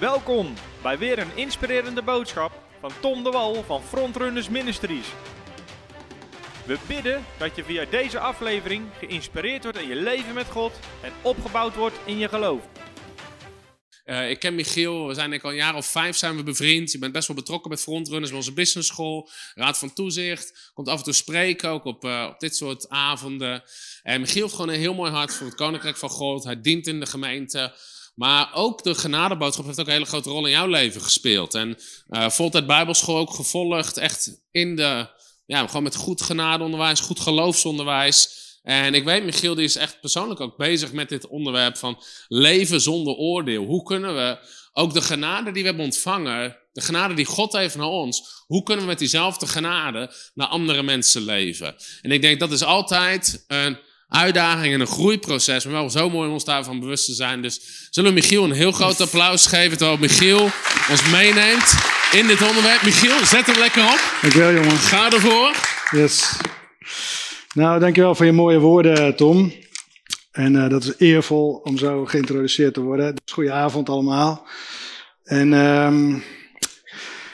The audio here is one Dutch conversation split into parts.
Welkom bij weer een inspirerende boodschap van Tom de Wal van Frontrunners Ministries. We bidden dat je via deze aflevering geïnspireerd wordt in je leven met God en opgebouwd wordt in je geloof. Uh, ik ken Michiel, we zijn denk al een jaar of vijf zijn we bevriend. Je bent best wel betrokken met Frontrunners, bij onze business school, raad van toezicht. Komt af en toe spreken, ook op, uh, op dit soort avonden. En Michiel heeft gewoon een heel mooi hart voor het Koninkrijk van God. Hij dient in de gemeente. Maar ook de genadeboodschap heeft ook een hele grote rol in jouw leven gespeeld. En uh, voltijd Bijbelschool ook gevolgd, echt in de, ja, gewoon met goed genadeonderwijs, goed geloofsonderwijs. En ik weet, Michiel die is echt persoonlijk ook bezig met dit onderwerp van leven zonder oordeel. Hoe kunnen we ook de genade die we hebben ontvangen, de genade die God heeft naar ons, hoe kunnen we met diezelfde genade naar andere mensen leven? En ik denk dat is altijd een uitdaging en een groeiproces, maar wel zo mooi om ons daarvan bewust te zijn. Dus zullen we Michiel een heel groot applaus geven, terwijl Michiel ons meeneemt in dit onderwerp. Michiel, zet hem lekker op. Dankjewel jongen. Ga ervoor. Yes. Nou, dankjewel voor je mooie woorden, Tom. En uh, dat is eervol om zo geïntroduceerd te worden. Dus goedenavond allemaal. En um,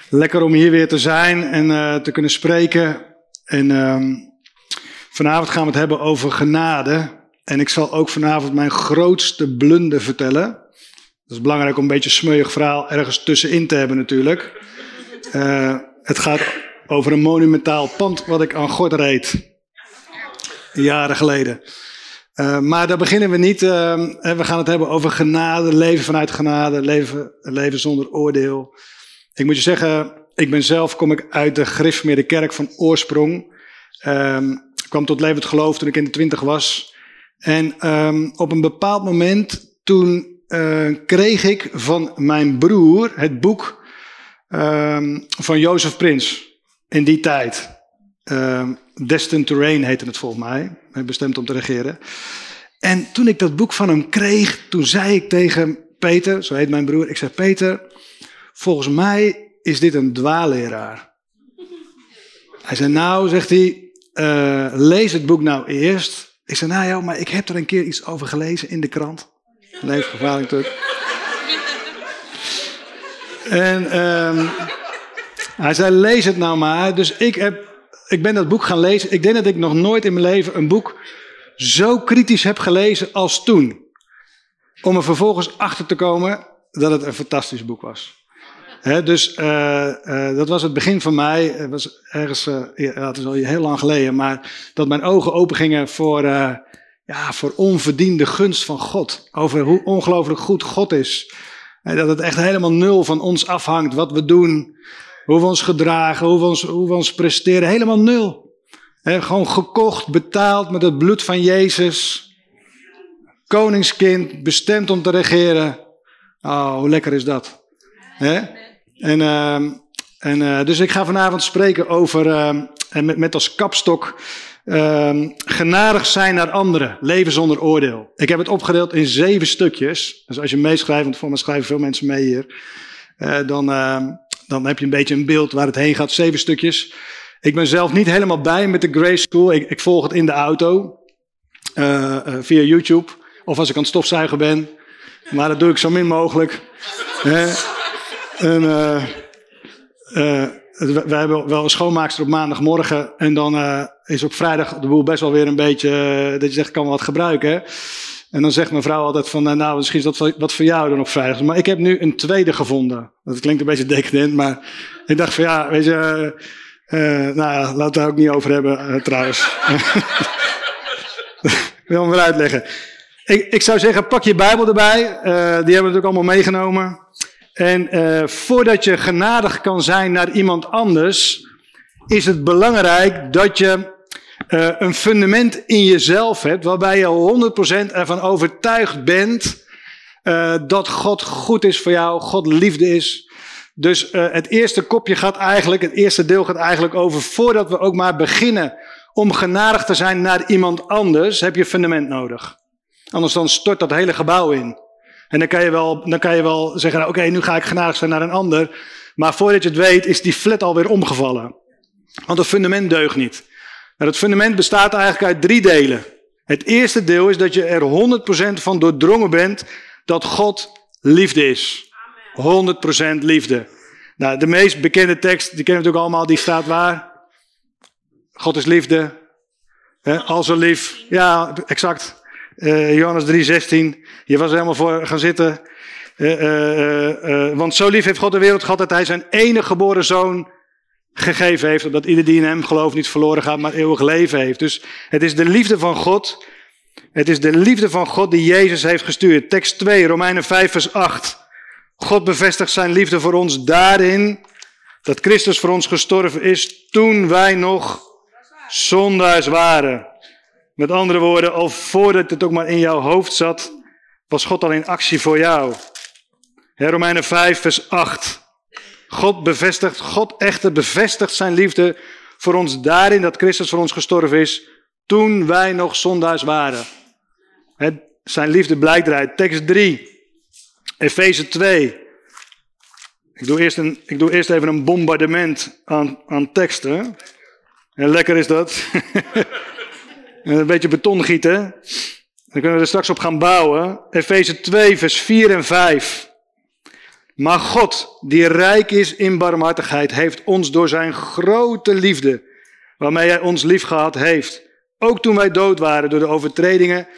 lekker om hier weer te zijn en uh, te kunnen spreken. En um, vanavond gaan we het hebben over genade. En ik zal ook vanavond mijn grootste blunder vertellen. Dat is belangrijk om een beetje een smeuig verhaal ergens tussenin te hebben natuurlijk. Uh, het gaat over een monumentaal pand wat ik aan God reed jaren geleden. Uh, maar daar beginnen we niet. Uh, we gaan het hebben over genade, leven vanuit genade, leven, leven zonder oordeel. Ik moet je zeggen, ik ben zelf, kom ik uit de gereformeerde kerk van oorsprong. Um, kwam tot levend geloof toen ik in de twintig was. En um, op een bepaald moment, toen uh, kreeg ik van mijn broer het boek um, van Jozef Prins. In die tijd. Um, Destined Reign heette het volgens mij. Bestemd om te regeren. En toen ik dat boek van hem kreeg, toen zei ik tegen Peter, zo heet mijn broer, ik zei Peter, volgens mij is dit een dwaalleraar. Hij zei nou, zegt hij, uh, lees het boek nou eerst. Ik zei nou ja, maar ik heb er een keer iets over gelezen in de krant. Levensgevaarlijk natuurlijk. en um, hij zei lees het nou maar. Dus ik heb ik ben dat boek gaan lezen. Ik denk dat ik nog nooit in mijn leven een boek zo kritisch heb gelezen als toen. Om er vervolgens achter te komen dat het een fantastisch boek was. Dus uh, uh, dat was het begin van mij. Het was ergens, uh, het is al heel lang geleden, maar dat mijn ogen open gingen voor, ja, voor onverdiende gunst van God. Over hoe ongelooflijk goed God is. En dat het echt helemaal nul van ons afhangt wat we doen. Hoe we ons gedragen, hoe we ons, hoe we ons presteren. Helemaal nul. He, gewoon gekocht, betaald met het bloed van Jezus. Koningskind, bestemd om te regeren. Oh, hoe lekker is dat. He? En, uh, en uh, dus ik ga vanavond spreken over, uh, en met, als kapstok, genadig zijn naar anderen, leven zonder oordeel. Ik heb het opgedeeld in zeven stukjes. Dus als je meeschrijft, want voor mij schrijven veel mensen mee hier, uh, dan dan heb je een beetje een beeld waar het heen gaat. Zeven stukjes. Ik ben zelf niet helemaal bij met de Grace School. Ik, ik volg het in de auto. Uh, via YouTube. Of als ik aan het stofzuigen ben. Maar dat doe ik zo min mogelijk. En, uh, we hebben wel een schoonmaakster op maandagmorgen. En dan is op vrijdag de boel best wel weer een beetje. dat je zegt, kan wel wat gebruiken. Hè? En dan zegt mijn vrouw altijd van, nou, misschien is dat wat voor jou dan op vrijdag. Maar ik heb nu een tweede gevonden. Dat klinkt een beetje decadent, maar ik dacht van, ja, weet je, nou ja, laten het daar ook niet over hebben trouwens. ik wil hem weer uitleggen. Ik, ik zou zeggen, pak je Bijbel erbij. die hebben we natuurlijk allemaal meegenomen. En voordat je genadig kan zijn naar iemand anders, is het belangrijk dat je uh, een fundament in jezelf hebt, waarbij je 100% ervan overtuigd bent uh, dat God goed is voor jou, God liefde is. Dus het eerste kopje gaat eigenlijk, het eerste deel gaat eigenlijk over, voordat we ook maar beginnen om genadig te zijn naar iemand anders, heb je fundament nodig. Anders dan stort dat hele gebouw in. En dan kan je wel, dan kan je wel zeggen, nou, oké, nu ga ik genadig zijn naar een ander. Maar voordat je het weet, is die flat alweer omgevallen. Want het fundament deugt niet. Nou, het fundament bestaat eigenlijk uit drie delen. Het eerste deel is dat je er 100% van doordrongen bent dat God liefde is. 100% liefde. Nou, de meest bekende tekst, die kennen we natuurlijk allemaal, die staat waar? God is liefde. He, al lief. Ja, exact. Uh, Johannes 3,16. Je was er helemaal voor gaan zitten. Uh, uh, want zo lief heeft God de wereld gehad dat hij zijn enige geboren zoon gegeven heeft. Opdat ieder die in hem gelooft niet verloren gaat, maar eeuwig leven heeft. Dus het is de liefde van God. Het is de liefde van God die Jezus heeft gestuurd. Tekst 2, Romeinen 5, vers 8. God bevestigt zijn liefde voor ons daarin dat Christus voor ons gestorven is toen wij nog zondaars waren. Met andere woorden, al voordat het ook maar in jouw hoofd zat, was God al in actie voor jou. Romeinen 5, vers 8. God bevestigt, God echter bevestigt zijn liefde voor ons daarin dat Christus voor ons gestorven is toen wij nog zondaars waren. zijn liefde blijkt eruit. Tekst 3. Efeze 2. Ik doe, eerst een, ik doe eerst even een bombardement aan, aan teksten. En lekker is dat. een beetje beton gieten. Dan kunnen we er straks op gaan bouwen. Efeze 2, vers 4 en 5. Maar God, die rijk is in barmhartigheid, heeft ons door zijn grote liefde, waarmee hij ons liefgehad heeft, ook toen wij dood waren door de overtredingen,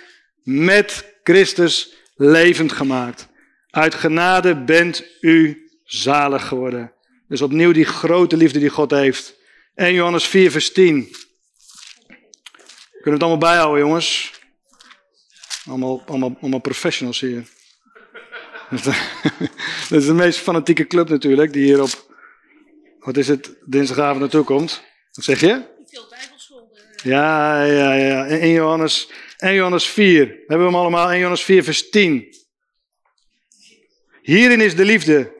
met Christus levend gemaakt. Uit genade bent u zalig geworden. Dus opnieuw die grote liefde die God heeft. 1 Johannes 4, vers 10. Kunnen we het allemaal bijhouden, jongens? Allemaal, allemaal, allemaal professionals hier. Dat is de meest fanatieke club natuurlijk, die hier op, wat is het, dinsdagavond naartoe komt. Wat zeg je? Ja, ja, ja. 1 Johannes, 1 Johannes 4. Hebben we hem allemaal? 1 Johannes 4, vers 10. Hierin is de liefde.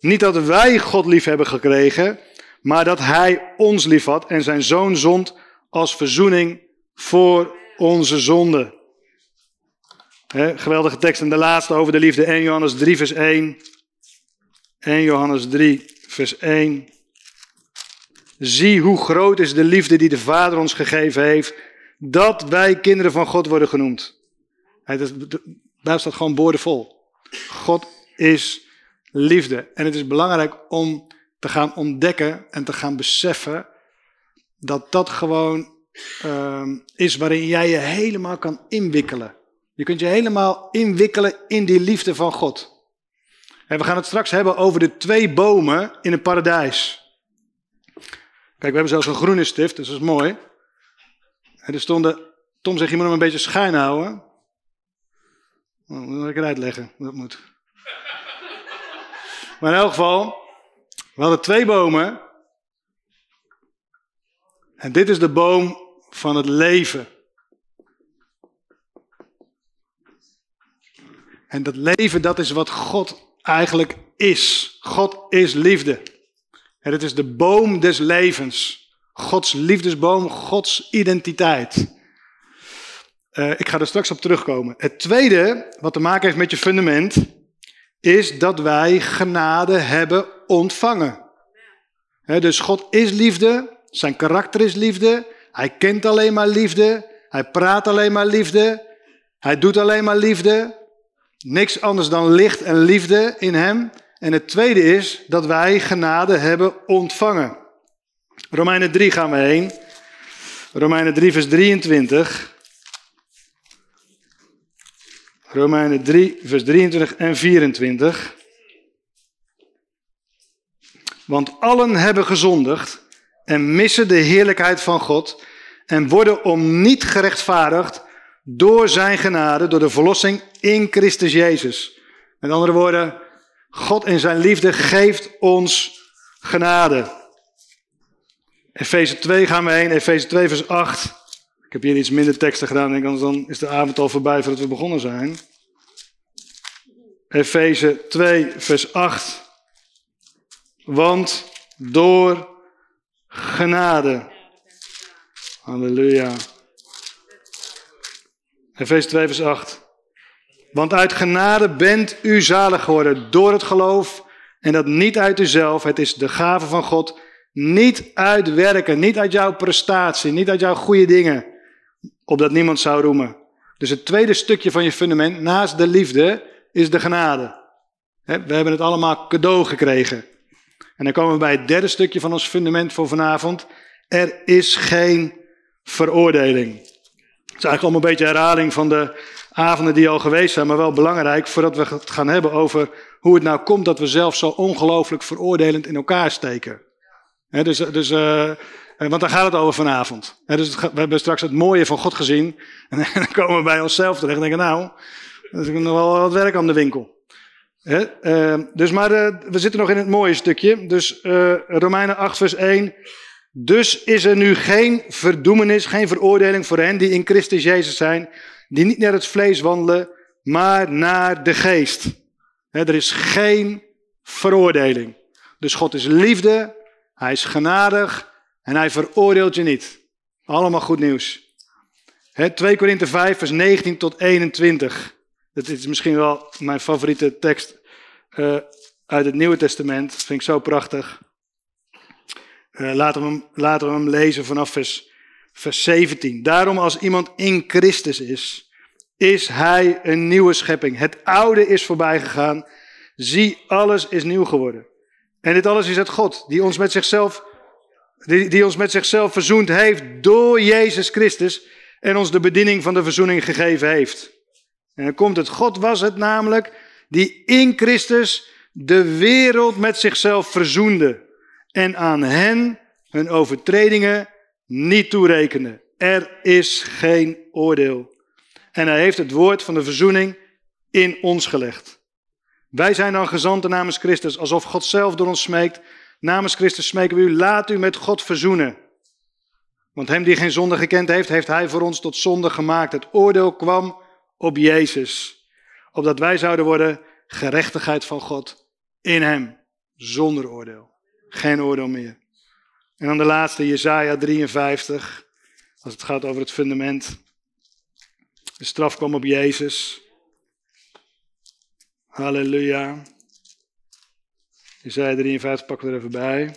Niet dat wij God lief hebben gekregen, maar dat Hij ons lief had en zijn zoon zond als verzoening voor onze zonde. geweldige tekst. En de laatste over de liefde. 1 Johannes 3, vers 1. 1 Johannes 3, vers 1. Zie hoe groot is de liefde die de Vader ons gegeven heeft, dat wij kinderen van God worden genoemd. Daar staat gewoon boordevol. God is liefde. En het is belangrijk om te gaan ontdekken en te gaan beseffen dat dat gewoon uh, is waarin jij je helemaal kan inwikkelen. Je kunt je helemaal inwikkelen in die liefde van God. En we gaan het straks hebben over de twee bomen in het paradijs. Kijk, we hebben zelfs een groene stift, dus dat is mooi. En er stonden, Tom zegt, je moet hem een beetje schijn houden. Oh, moet ik het uitleggen, dat moet. Maar in elk geval, we hadden twee bomen. En dit is de boom van het leven. En dat leven, dat is wat God eigenlijk is. God is liefde. En het is de boom des levens. Gods liefdesboom, Gods identiteit. Uh, ik ga er straks op terugkomen. Het tweede, wat te maken heeft met je fundament, is dat wij genade hebben ontvangen. Dus God is liefde, zijn karakter is liefde, hij kent alleen maar liefde, hij praat alleen maar liefde, hij doet alleen maar liefde. Niks anders dan licht en liefde in hem. En het tweede is dat wij genade hebben ontvangen. Romeinen 3 gaan we heen. Romeinen 3, vers 23. Romeinen 3, vers 23 en 24. Want allen hebben gezondigd en missen de heerlijkheid van God en worden om niet gerechtvaardigd door zijn genade, door de verlossing in Christus Jezus. Met andere woorden, God in zijn liefde geeft ons genade. Efeze 2 gaan we heen, Efeze 2 vers 8. Ik heb hier iets minder teksten gedaan, denk ik, dan is de avond al voorbij voordat we begonnen zijn. Efeze 2 vers 8. Want door genade. Halleluja. Efeze 2, vers 8. Want uit genade bent u zalig geworden door het geloof. En dat niet uit uzelf. Het is de gave van God. Niet uit werken, niet uit jouw prestatie, niet uit jouw goede dingen. Opdat niemand zou roemen. Dus het tweede stukje van je fundament, naast de liefde, is de genade. We hebben het allemaal cadeau gekregen. En dan komen we bij het derde stukje van ons fundament voor vanavond. Er is geen veroordeling. Het is eigenlijk allemaal een beetje herhaling van de avonden die al geweest zijn, maar wel belangrijk voordat we het gaan hebben over hoe het nou komt dat we zelf zo ongelooflijk veroordelend in elkaar steken. dus, dus, uh, want daar gaat het over vanavond. dus we hebben straks het mooie van God gezien. En dan komen we bij onszelf terecht en denken, nou, er is nog wel wat werk aan de winkel. Uh, dus maar uh, we zitten nog in het mooie stukje. Dus Romeinen 8, vers 1. Dus is er nu geen verdoemenis, geen veroordeling voor hen die in Christus Jezus zijn, die niet naar het vlees wandelen, maar naar de geest. er is geen veroordeling. Dus God is liefde, hij is genadig en hij veroordeelt je niet. Allemaal goed nieuws. 2 Korinthe 5, vers 19 tot 21. Dat is misschien wel mijn favoriete tekst uh, uit het Nieuwe Testament. Dat vind ik zo prachtig. Uh, laten, we hem, laten hem lezen vanaf vers, vers 17. Daarom als iemand in Christus is, is hij een nieuwe schepping. Het oude is voorbij gegaan. Zie, alles is nieuw geworden. En dit alles is het God, die ons met zichzelf, die, die ons met zichzelf verzoend heeft door Jezus Christus en ons de bediening van de verzoening gegeven heeft. En dan komt het, God was het namelijk die in Christus de wereld met zichzelf verzoende en aan hen hun overtredingen niet toerekende. Er is geen oordeel. En hij heeft het woord van de verzoening in ons gelegd. Wij zijn dan gezanten namens Christus, alsof God zelf door ons smeekt. Namens Christus smeken we u, laat u met God verzoenen. Want hem die geen zonde gekend heeft, heeft hij voor ons tot zonde gemaakt. Het oordeel kwam op Jezus, opdat wij zouden worden gerechtigheid van God in hem, zonder oordeel. Geen oordeel meer. En dan de laatste, Jesaja 53, als het gaat over het fundament. De straf kwam op Jezus. Halleluja. Jesaja 53 pakken we er even bij.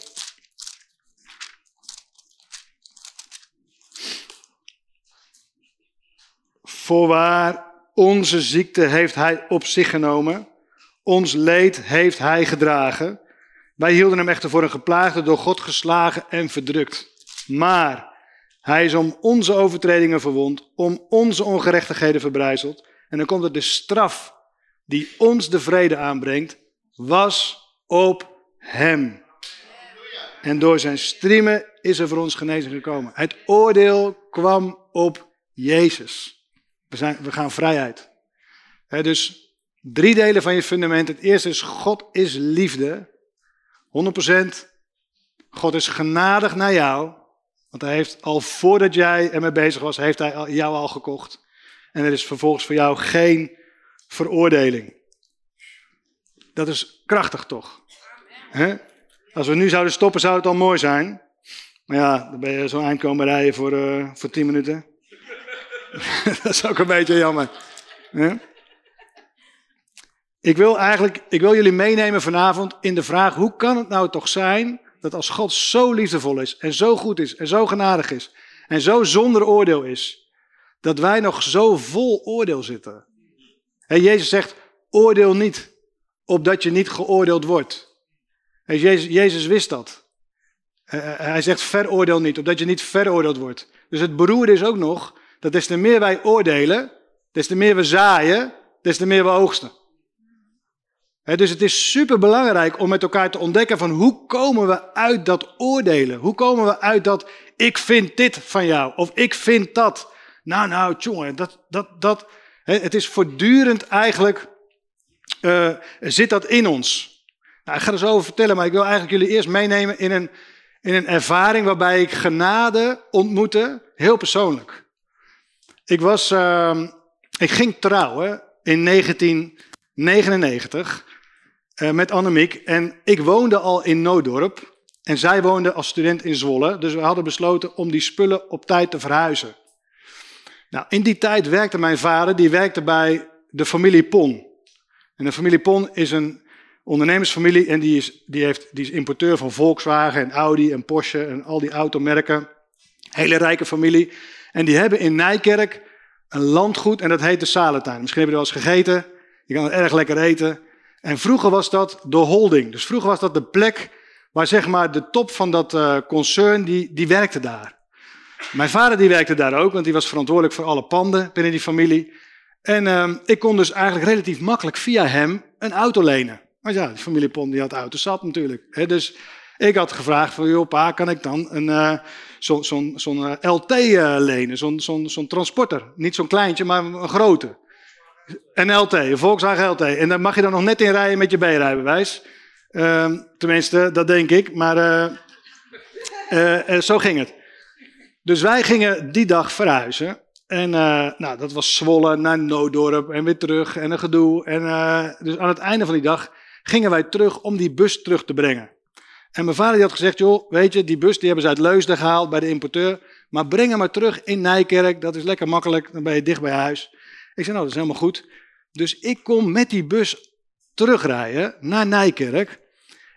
Voorwaar, onze ziekte heeft hij op zich genomen. Ons leed heeft hij gedragen. Wij hielden hem echter voor een geplaagde, door God geslagen en verdrukt. Maar hij is om onze overtredingen verwond, om onze ongerechtigheden verbrijzeld. En dan komt er de straf die ons de vrede aanbrengt, was op hem. En door zijn striemen is er voor ons genezing gekomen. Het oordeel kwam op Jezus. We, zijn, we gaan vrijheid. dus drie delen van je fundament. Het eerste is God is liefde. 100%. God is genadig naar jou. Want hij heeft al voordat jij ermee bezig was, heeft hij jou al gekocht. En er is vervolgens voor jou geen veroordeling. Dat is krachtig toch? Als we nu zouden stoppen, zou het al mooi zijn. Maar ja, dan ben je zo'n eind komen rijden voor, uh, voor 10 minuten. dat is ook een beetje jammer. Ik wil eigenlijk, ik wil jullie meenemen vanavond in de vraag, hoe kan het nou toch zijn dat als God zo liefdevol is en zo goed is en zo genadig is en zo zonder oordeel is, dat wij nog zo vol oordeel zitten. En Jezus zegt, oordeel niet, opdat je niet geoordeeld wordt. En Jezus, Jezus wist dat. Hij zegt, veroordeel niet, opdat je niet veroordeeld wordt. Dus het beroerde is ook nog, dat des te meer wij oordelen, des te meer we zaaien, des te meer we oogsten dus het is super belangrijk om met elkaar te ontdekken van hoe komen we uit dat oordelen? Hoe komen we uit dat ik vind dit van jou of ik vind dat? Nou, nou, jongen, dat, dat, dat. het is voortdurend eigenlijk, uh, zit dat in ons. Nou, ik ga er zo over vertellen, maar ik wil eigenlijk jullie eerst meenemen in een, in een ervaring waarbij ik genade ontmoette, heel persoonlijk. Ik was, uh, ik ging trouwen in 1999. Uh, met Annemiek. En ik woonde al in Noodorp. En zij woonde als student in Zwolle. Dus we hadden besloten om die spullen op tijd te verhuizen. Nou, in die tijd werkte mijn vader, die werkte bij de familie Pon. En de familie Pon is een ondernemersfamilie en die is, die heeft, die is importeur van Volkswagen en Audi en Porsche en al die automerken. Hele rijke familie. En die hebben in Nijkerk een landgoed en dat heet de Salentuin. Misschien heb je er wel eens gegeten. Je kan het erg lekker eten. En vroeger was dat de holding. Dus vroeger was dat de plek waar zeg maar de top van dat uh, concern, die, die werkte daar. Mijn vader die werkte daar ook, want die was verantwoordelijk voor alle panden binnen die familie. En uh, ik kon dus eigenlijk relatief makkelijk via hem een auto lenen. Maar ja, die familie Pond die had auto zat natuurlijk. Dus ik had gevraagd van, joh pa, kan ik dan een, uh, zo'n zo zo uh, LT uh, lenen? Zo'n zo zo transporter. Niet zo'n kleintje, maar een grote. Een LT, een Volkswagen LT. En daar mag je dan nog net in rijden met je B-rijbewijs. Uh, tenminste, dat denk ik. Maar zo ging het. Dus wij gingen die dag verhuizen. En nou, dat was Zwolle naar Noodorp en weer terug en een gedoe. En dus aan het einde van die dag gingen wij terug om die bus terug te brengen. En mijn vader die had gezegd, joh, weet je, die bus die hebben ze uit Leusden gehaald bij de importeur. Maar breng hem maar terug in Nijkerk, dat is lekker makkelijk, dan ben je dicht bij huis. Ik zei, nou, dat is helemaal goed. Dus ik kom met die bus terugrijden naar Nijkerk.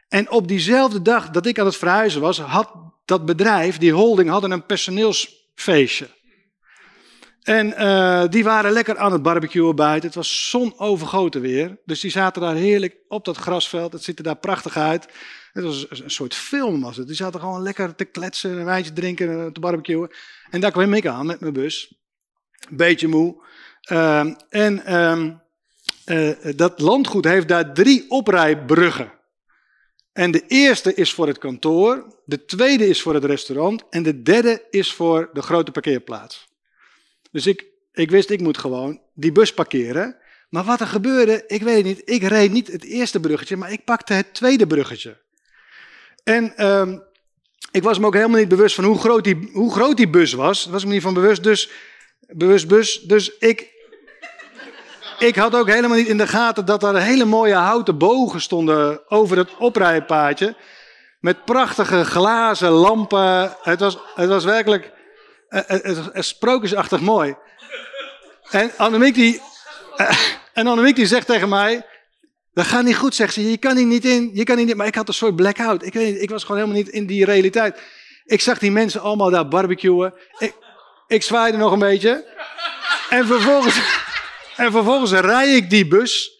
En op diezelfde dag dat ik aan het verhuizen was, had dat bedrijf, die holding, hadden een personeelsfeestje. En uh, die waren lekker aan het barbecuen buiten. Het was zonovergoten weer. Dus die zaten daar heerlijk op dat grasveld. Het ziet er daar prachtig uit. Het was een soort film was het. Die zaten gewoon lekker te kletsen, een wijntje drinken, te barbecuen. En daar kwam ik aan met mijn bus. Beetje moe. Uh, en uh, uh, dat landgoed heeft daar drie oprijbruggen. En de eerste is voor het kantoor, de tweede is voor het restaurant en de derde is voor de grote parkeerplaats. Dus ik, ik wist, ik moet gewoon die bus parkeren. Maar wat er gebeurde, ik weet het niet. Ik reed niet het eerste bruggetje, maar ik pakte het tweede bruggetje. En um, ik was me ook helemaal niet bewust van hoe groot die, hoe groot die bus was. Daar was ik me niet van bewust. Dus, bewust bus. Dus ik, ik had ook helemaal niet in de gaten dat er hele mooie houten bogen stonden over het oprijpaadje. Met prachtige glazen lampen. Het was, het was werkelijk sprookjesachtig mooi. En Annemiek die, en Annemiek die zegt tegen mij, dat gaat niet goed, zegt ze. Je kan hier niet in. Je kan hier niet, maar ik had een soort blackout. Ik, weet ik was gewoon helemaal niet in die realiteit. Ik zag die mensen allemaal daar barbecuen. Ik, ik zwaaide nog een beetje. En vervolgens, en vervolgens rij ik die bus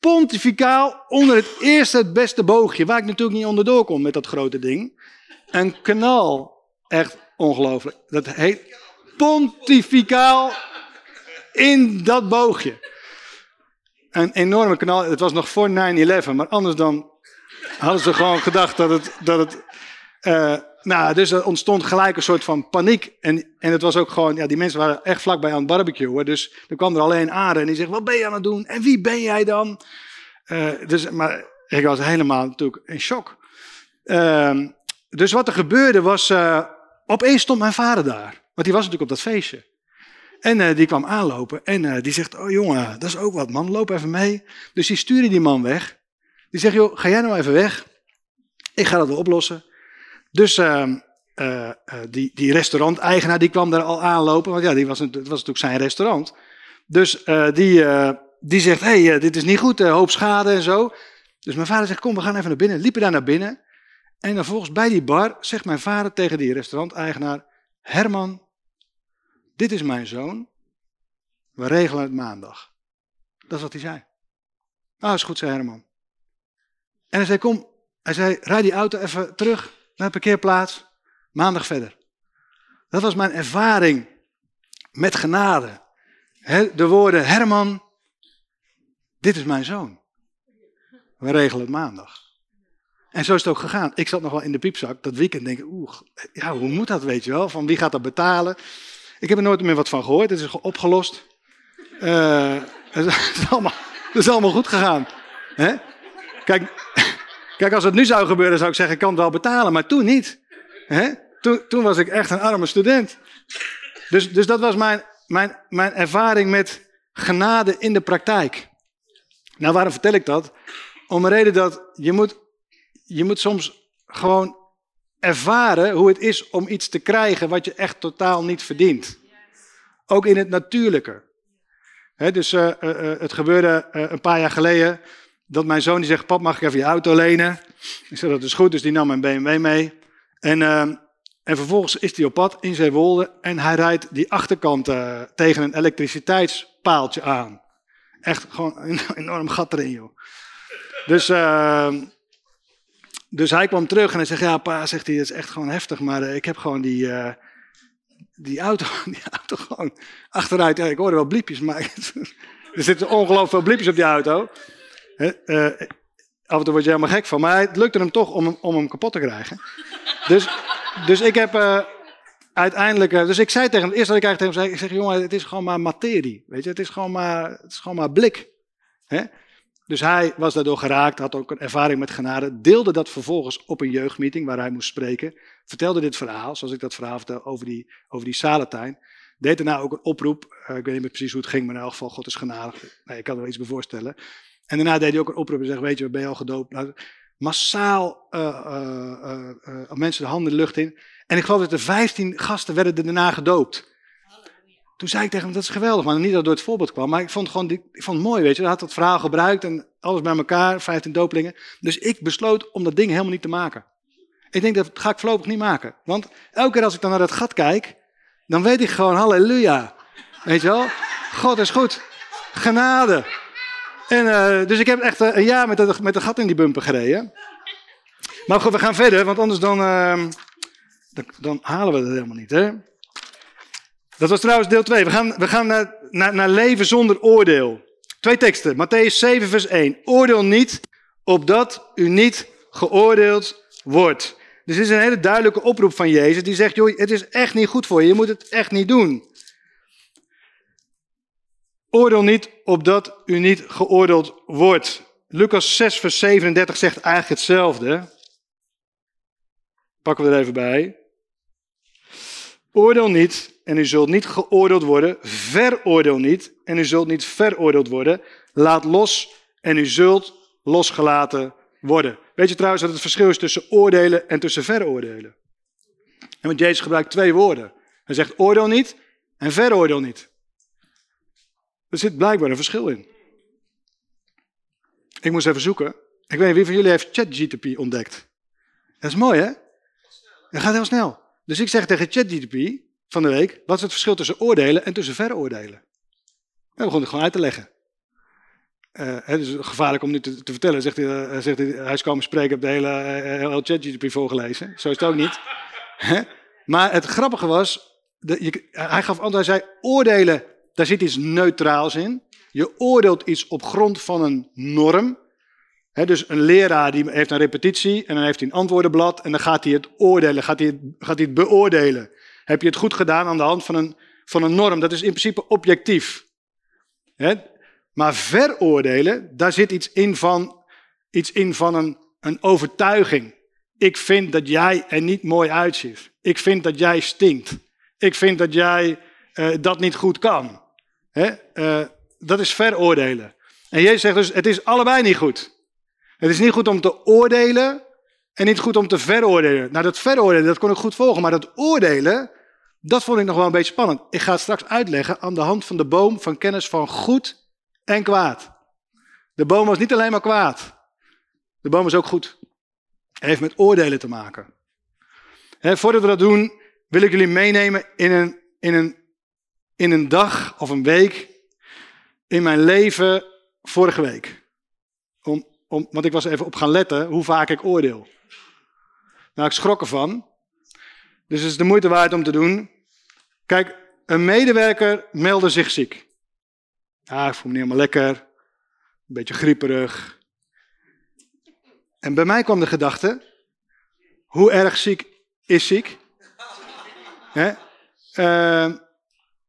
pontificaal onder het eerste het beste boogje. Waar ik natuurlijk niet onderdoor kon met dat grote ding. Een kanaal. Echt ongelooflijk. Dat heet pontificaal in dat boogje een enorme kanaal. Het was nog voor 9-11, maar anders dan hadden ze gewoon gedacht dat het. Dat het uh, nou, dus er ontstond gelijk een soort van paniek. En, en het was ook gewoon, ja, die mensen waren echt vlakbij aan het barbecuen. Dus er kwam er alleen Aarde en die zegt: Wat ben je aan het doen? En wie ben jij dan? Uh, dus, maar ik was helemaal natuurlijk in shock. Uh, dus wat er gebeurde was. Opeens stond mijn vader daar. Want die was natuurlijk op dat feestje. En uh, die kwam aanlopen en uh, die zegt, oh jongen, dat is ook wat man, loop even mee. Dus die stuurde die man weg. Die zegt, joh, ga jij nou even weg. Ik ga dat wel oplossen. Dus uh, die, die restauranteigenaar die kwam daar al aanlopen, want ja, die was, het was natuurlijk zijn restaurant. Dus die, die zegt, hé, hey, dit is niet goed, hoop schade en zo. Dus mijn vader zegt, kom, we gaan even naar binnen. Liepen daar naar binnen. En dan volgens bij die bar zegt mijn vader tegen die restauranteigenaar, Herman, dit is mijn zoon. We regelen het maandag. Dat is wat hij zei. Nou, is goed, zei Herman. En hij zei, kom, hij zei, rijd die auto even terug naar de parkeerplaats. Maandag verder. Dat was mijn ervaring met genade. De woorden, Herman, dit is mijn zoon. We regelen het maandag. En zo is het ook gegaan. Ik zat nog wel in de piepzak dat weekend denken, oeh, ja, hoe moet dat, weet je wel? Van wie gaat dat betalen? Ik heb er nooit meer wat van gehoord. Het is opgelost. Uh, het, is allemaal, het is allemaal goed gegaan. Hè? Kijk, kijk, als het nu zou gebeuren, zou ik zeggen: ik kan het wel betalen. Maar toen niet. Hè? Toen, toen was ik echt een arme student. Dus, dus dat was mijn, mijn, mijn ervaring met genade in de praktijk. Nou, waarom vertel ik dat? Om een reden dat je moet, je moet soms gewoon ervaren hoe het is om iets te krijgen wat je echt totaal niet verdient. Ook in het natuurlijke. dus uh, uh, het gebeurde een paar jaar geleden dat mijn zoon die zegt, pap mag ik even je auto lenen? Ik zeg, dat is goed, dus die nam mijn BMW mee. En, en vervolgens is hij op pad in Zeewolde en hij rijdt die achterkant tegen een elektriciteitspaaltje aan. Echt gewoon een enorm gat erin, joh. Dus, dus hij kwam terug en hij zegt, ja pa, zegt hij, het is echt gewoon heftig, maar uh, ik heb gewoon die, uh, die, auto, die auto gewoon achteruit. Ja, ik hoorde wel bliepjes, maar er zitten ongelooflijk veel bliepjes op die auto. Uh, af en toe word je helemaal gek van, maar het lukte hem toch om, om hem kapot te krijgen. Dus, dus ik heb uiteindelijk, dus ik zei tegen hem, eerst wat ik eigenlijk tegen hem zei, ik zeg, jongen, het is gewoon maar materie, weet je, het is gewoon maar, het is gewoon maar blik. Dus hij was daardoor geraakt, had ook een ervaring met genade, deelde dat vervolgens op een jeugdmeeting waar hij moest spreken, vertelde dit verhaal, zoals ik dat verhaal vertel over die, over die Salentijn. Deed daarna ook een oproep, uh, ik weet niet meer precies hoe het ging, maar in elk geval, God is genadig. Nee, ik kan er wel iets bij voorstellen. En daarna deed hij ook een oproep en zei, weet je, ben je al gedoopt? Nou, massaal uh, uh, mensen de handen de lucht in. En ik geloof dat er 15 gasten werden er daarna gedoopt. Toen zei ik tegen hem, dat is geweldig, maar niet dat door het voorbeeld kwam. Maar ik vond, gewoon, ik vond het mooi, weet je. Hij had dat verhaal gebruikt en alles bij elkaar, 15 dopelingen. Dus ik besloot om dat ding helemaal niet te maken. Ik denk, dat ga ik voorlopig niet maken. Want elke keer als ik dan naar dat gat kijk, dan weet ik gewoon, halleluja. Weet je wel? God is goed. Genade. En, uh, dus ik heb echt een jaar met de, met gat in die bumper gereden. Maar goed, we gaan verder, want anders dan, uh, dan, dan, halen we het helemaal niet. Hè? Dat was trouwens deel 2. We gaan, we gaan naar, naar, leven zonder oordeel. Twee teksten. Matthäus 7, vers 1. Oordeel niet, opdat u niet geoordeeld wordt. Dus dit is een hele duidelijke oproep van Jezus. Die zegt, joh, het is echt niet goed voor je. Je moet het echt niet doen. Oordeel niet, opdat u niet geoordeeld wordt. Lucas 6, vers 37 zegt eigenlijk hetzelfde. Pakken we er even bij. Oordeel niet en u zult niet geoordeeld worden. Veroordeel niet en u zult niet veroordeeld worden. Laat los en u zult losgelaten worden. Weet je trouwens dat het verschil is tussen oordelen en tussen veroordelen? En want Jezus gebruikt twee woorden. Hij zegt oordeel niet en veroordeel niet. Er zit blijkbaar een verschil in. Ik moest even zoeken. Ik weet niet wie van jullie heeft ChatGTP ontdekt. Dat is mooi hè? Dat gaat heel snel. Dus ik zeg tegen ChatGTP van de week, wat is het verschil tussen oordelen en tussen veroordelen? En begon ik gewoon uit te leggen. Het is gevaarlijk om nu te, te vertellen. Zegt hij, uh, zegt hij, hij is komen spreken, heb de hele, uh, hele ChatGPT voorgelezen. Zo is het ook niet. maar het grappige was, de, je, hij gaf antwoord, hij zei, oordelen, daar zit iets neutraals in. Je oordeelt iets op grond van een norm. Dus een leraar die heeft een repetitie en dan heeft hij een antwoordenblad en dan gaat hij het oordelen, gaat hij het, gaat hij het beoordelen. Heb je het goed gedaan aan de hand van een, van een norm? Dat is in principe objectief. He, maar veroordelen, daar zit iets in van, iets in van een, een overtuiging. Ik vind dat jij er niet mooi uitziet. Ik vind dat jij stinkt. Ik vind dat jij uh, dat niet goed kan. Uh, dat is veroordelen. En Jezus zegt dus, het is allebei niet goed. Het is niet goed om te oordelen en niet goed om te veroordelen. Nou, dat veroordelen, dat kon ik goed volgen. Maar dat oordelen, dat vond ik nog wel een beetje spannend. Ik ga het straks uitleggen aan de hand van de boom van kennis van goed en kwaad. De boom was niet alleen maar kwaad. De boom was ook goed. Het heeft met oordelen te maken. Voordat we dat doen, wil ik jullie meenemen in een, in, een, in een dag of een week in mijn leven vorige week. Om, om, want ik was even op gaan letten hoe vaak ik oordeel. Nou, ik schrok ervan. Dus het is de moeite waard om te doen. Kijk, een medewerker meldde zich ziek. Ja, ik voel me niet helemaal lekker. Een beetje grieperig. En bij mij kwam de gedachte: hoe erg ziek is ziek? Uh,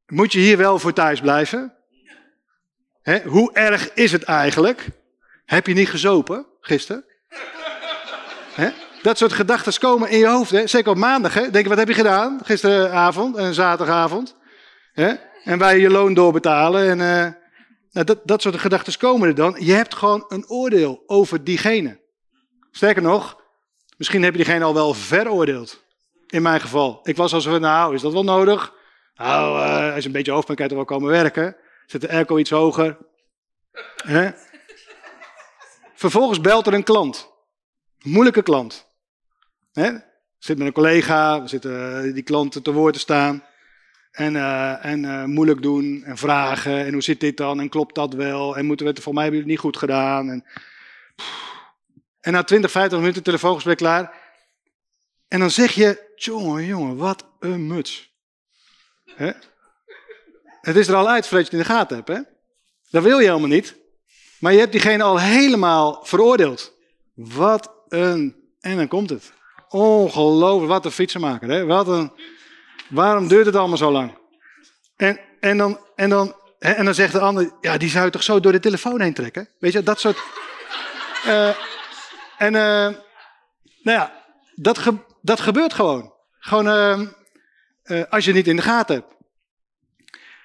moet je hier wel voor thuis blijven? hoe erg is het eigenlijk? Heb je niet gezopen gisteren? Dat soort gedachten komen in je hoofd. Hè? Zeker op maandag. Hè? Denk wat heb je gedaan gisteravond en zaterdagavond? Hè? En wij je loon doorbetalen. En, uh, nou, dat, dat soort gedachten komen er dan. Je hebt gewoon een oordeel over diegene. Sterker nog, misschien heb je diegene al wel veroordeeld. In mijn geval. Ik was als van, nou, is dat wel nodig? Nou, uh, als je een beetje hoofdpijn kan je wel komen werken. Zet de airco iets hoger. Hè? Vervolgens belt er een klant. Moeilijke klant. Hè? Zit met een collega, we zitten eh, die klant te woord te staan. En, uh, en uh, moeilijk doen en vragen. En hoe zit dit dan? En klopt dat wel? En moeten we het, voor mij hebben jullie niet goed gedaan. En En na 20, 50 minuten telefoongesprek klaar. En dan zeg je, jongen, jongen, wat een muts. Hè? Het is er al uit voordat je het in de gaten hebt. Hè? Dat wil je helemaal niet. Maar je hebt diegene al helemaal veroordeeld. Wat een... En dan komt het. Ongelooflijk, wat een fietsenmaker. Hè? Wat een... Waarom duurt het allemaal zo lang? En, en, dan, en, dan, en dan zegt de ander, ja, die zou je toch zo door de telefoon heen trekken? Weet je, dat soort... Uh, en uh, nou ja, dat, ge, dat gebeurt gewoon. Gewoon uh, uh, als je het niet in de gaten hebt.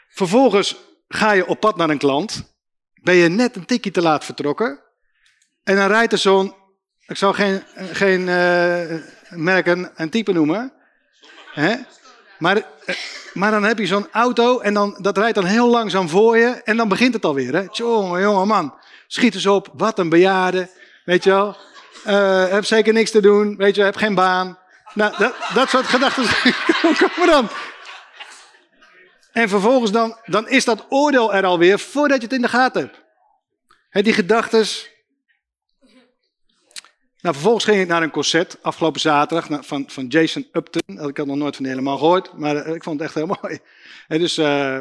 Vervolgens ga je op pad naar een klant. Ben je net een tikje te laat vertrokken. En dan rijdt er zo'n, ik zal geen, geen merken en type noemen. Hè? Maar, maar dan heb je zo'n auto en dan, dat rijdt dan heel langzaam voor je. En dan begint het alweer. Hè? Tjonge, jonge man. Schiet eens op. Wat een bejaarde. Weet je wel. Uh, heb zeker niks te doen. Weet je, heb geen baan. Nou, dat, dat soort gedachten komen dan. En vervolgens dan, dan is dat oordeel er alweer voordat je het in de gaten hebt. He, die gedachten. Nou, vervolgens ging ik naar een concert afgelopen zaterdag van, van Jason Upton. Ik had nog nooit van helemaal gehoord, maar uh, ik vond het echt heel mooi. He, dus uh,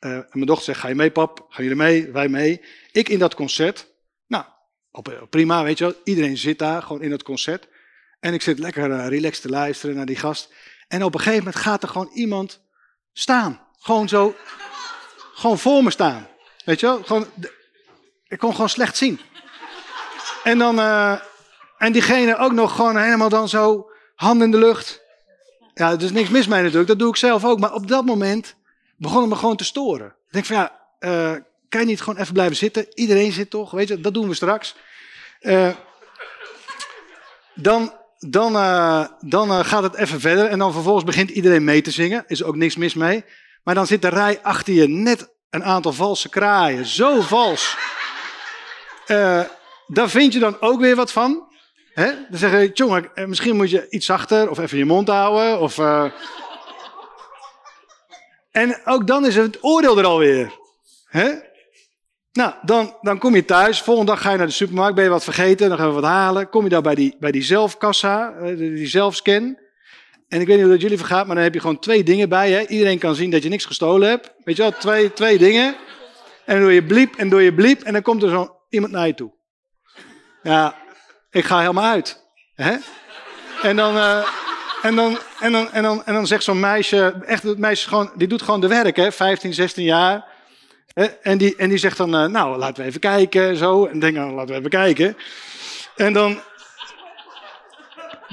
mijn dochter zegt, ga je mee pap? Gaan jullie mee? Wij mee. Ik in dat concert. Nou, prima, weet je wel. Iedereen zit daar, gewoon in het concert. En ik zit lekker relaxed te luisteren naar die gast. En op een gegeven moment gaat er gewoon iemand staan. Gewoon zo, gewoon voor me staan. Weet je wel? Gewoon, ik kon gewoon slecht zien. En dan, en diegene ook nog gewoon helemaal dan zo, hand in de lucht. Ja, er is niks mis mee natuurlijk, dat doe ik zelf ook. Maar op dat moment begon het me gewoon te storen. Ik denk van ja, uh, kan je niet gewoon even blijven zitten? Iedereen zit toch, weet je, dat doen we straks. Uh, dan, dan, uh, dan gaat het even verder en dan vervolgens begint iedereen mee te zingen. Is ook niks mis mee. Maar dan zit de rij achter je net een aantal valse kraaien. Zo vals. Daar vind je dan ook weer wat van. Hè? Dan zeg je, jongen, misschien moet je iets zachter of even je mond houden. Of, En ook dan is het oordeel er alweer. Hè? Nou, dan, dan kom je thuis. Volgende dag ga je naar de supermarkt. Ben je wat vergeten? Dan gaan we wat halen. Kom je daar bij die, bij die zelfkassa, die zelfscan. En ik weet niet hoe dat jullie vergaat, maar dan heb je gewoon twee dingen bij. Hè? Iedereen kan zien dat je niks gestolen hebt. Weet je wel, twee, twee dingen. En doe je bliep en doe je bliep. En dan komt er zo iemand naar je toe. Ja, ik ga helemaal uit. Hè? En dan... Uh, en dan, en dan, en dan, en dan zegt zo'n meisje, echt het meisje gewoon, die doet gewoon de werk, hè, 15, 16 jaar. En die, en die zegt dan, uh, nou, laten we even kijken, zo. En denk dan, laten we even kijken. En dan,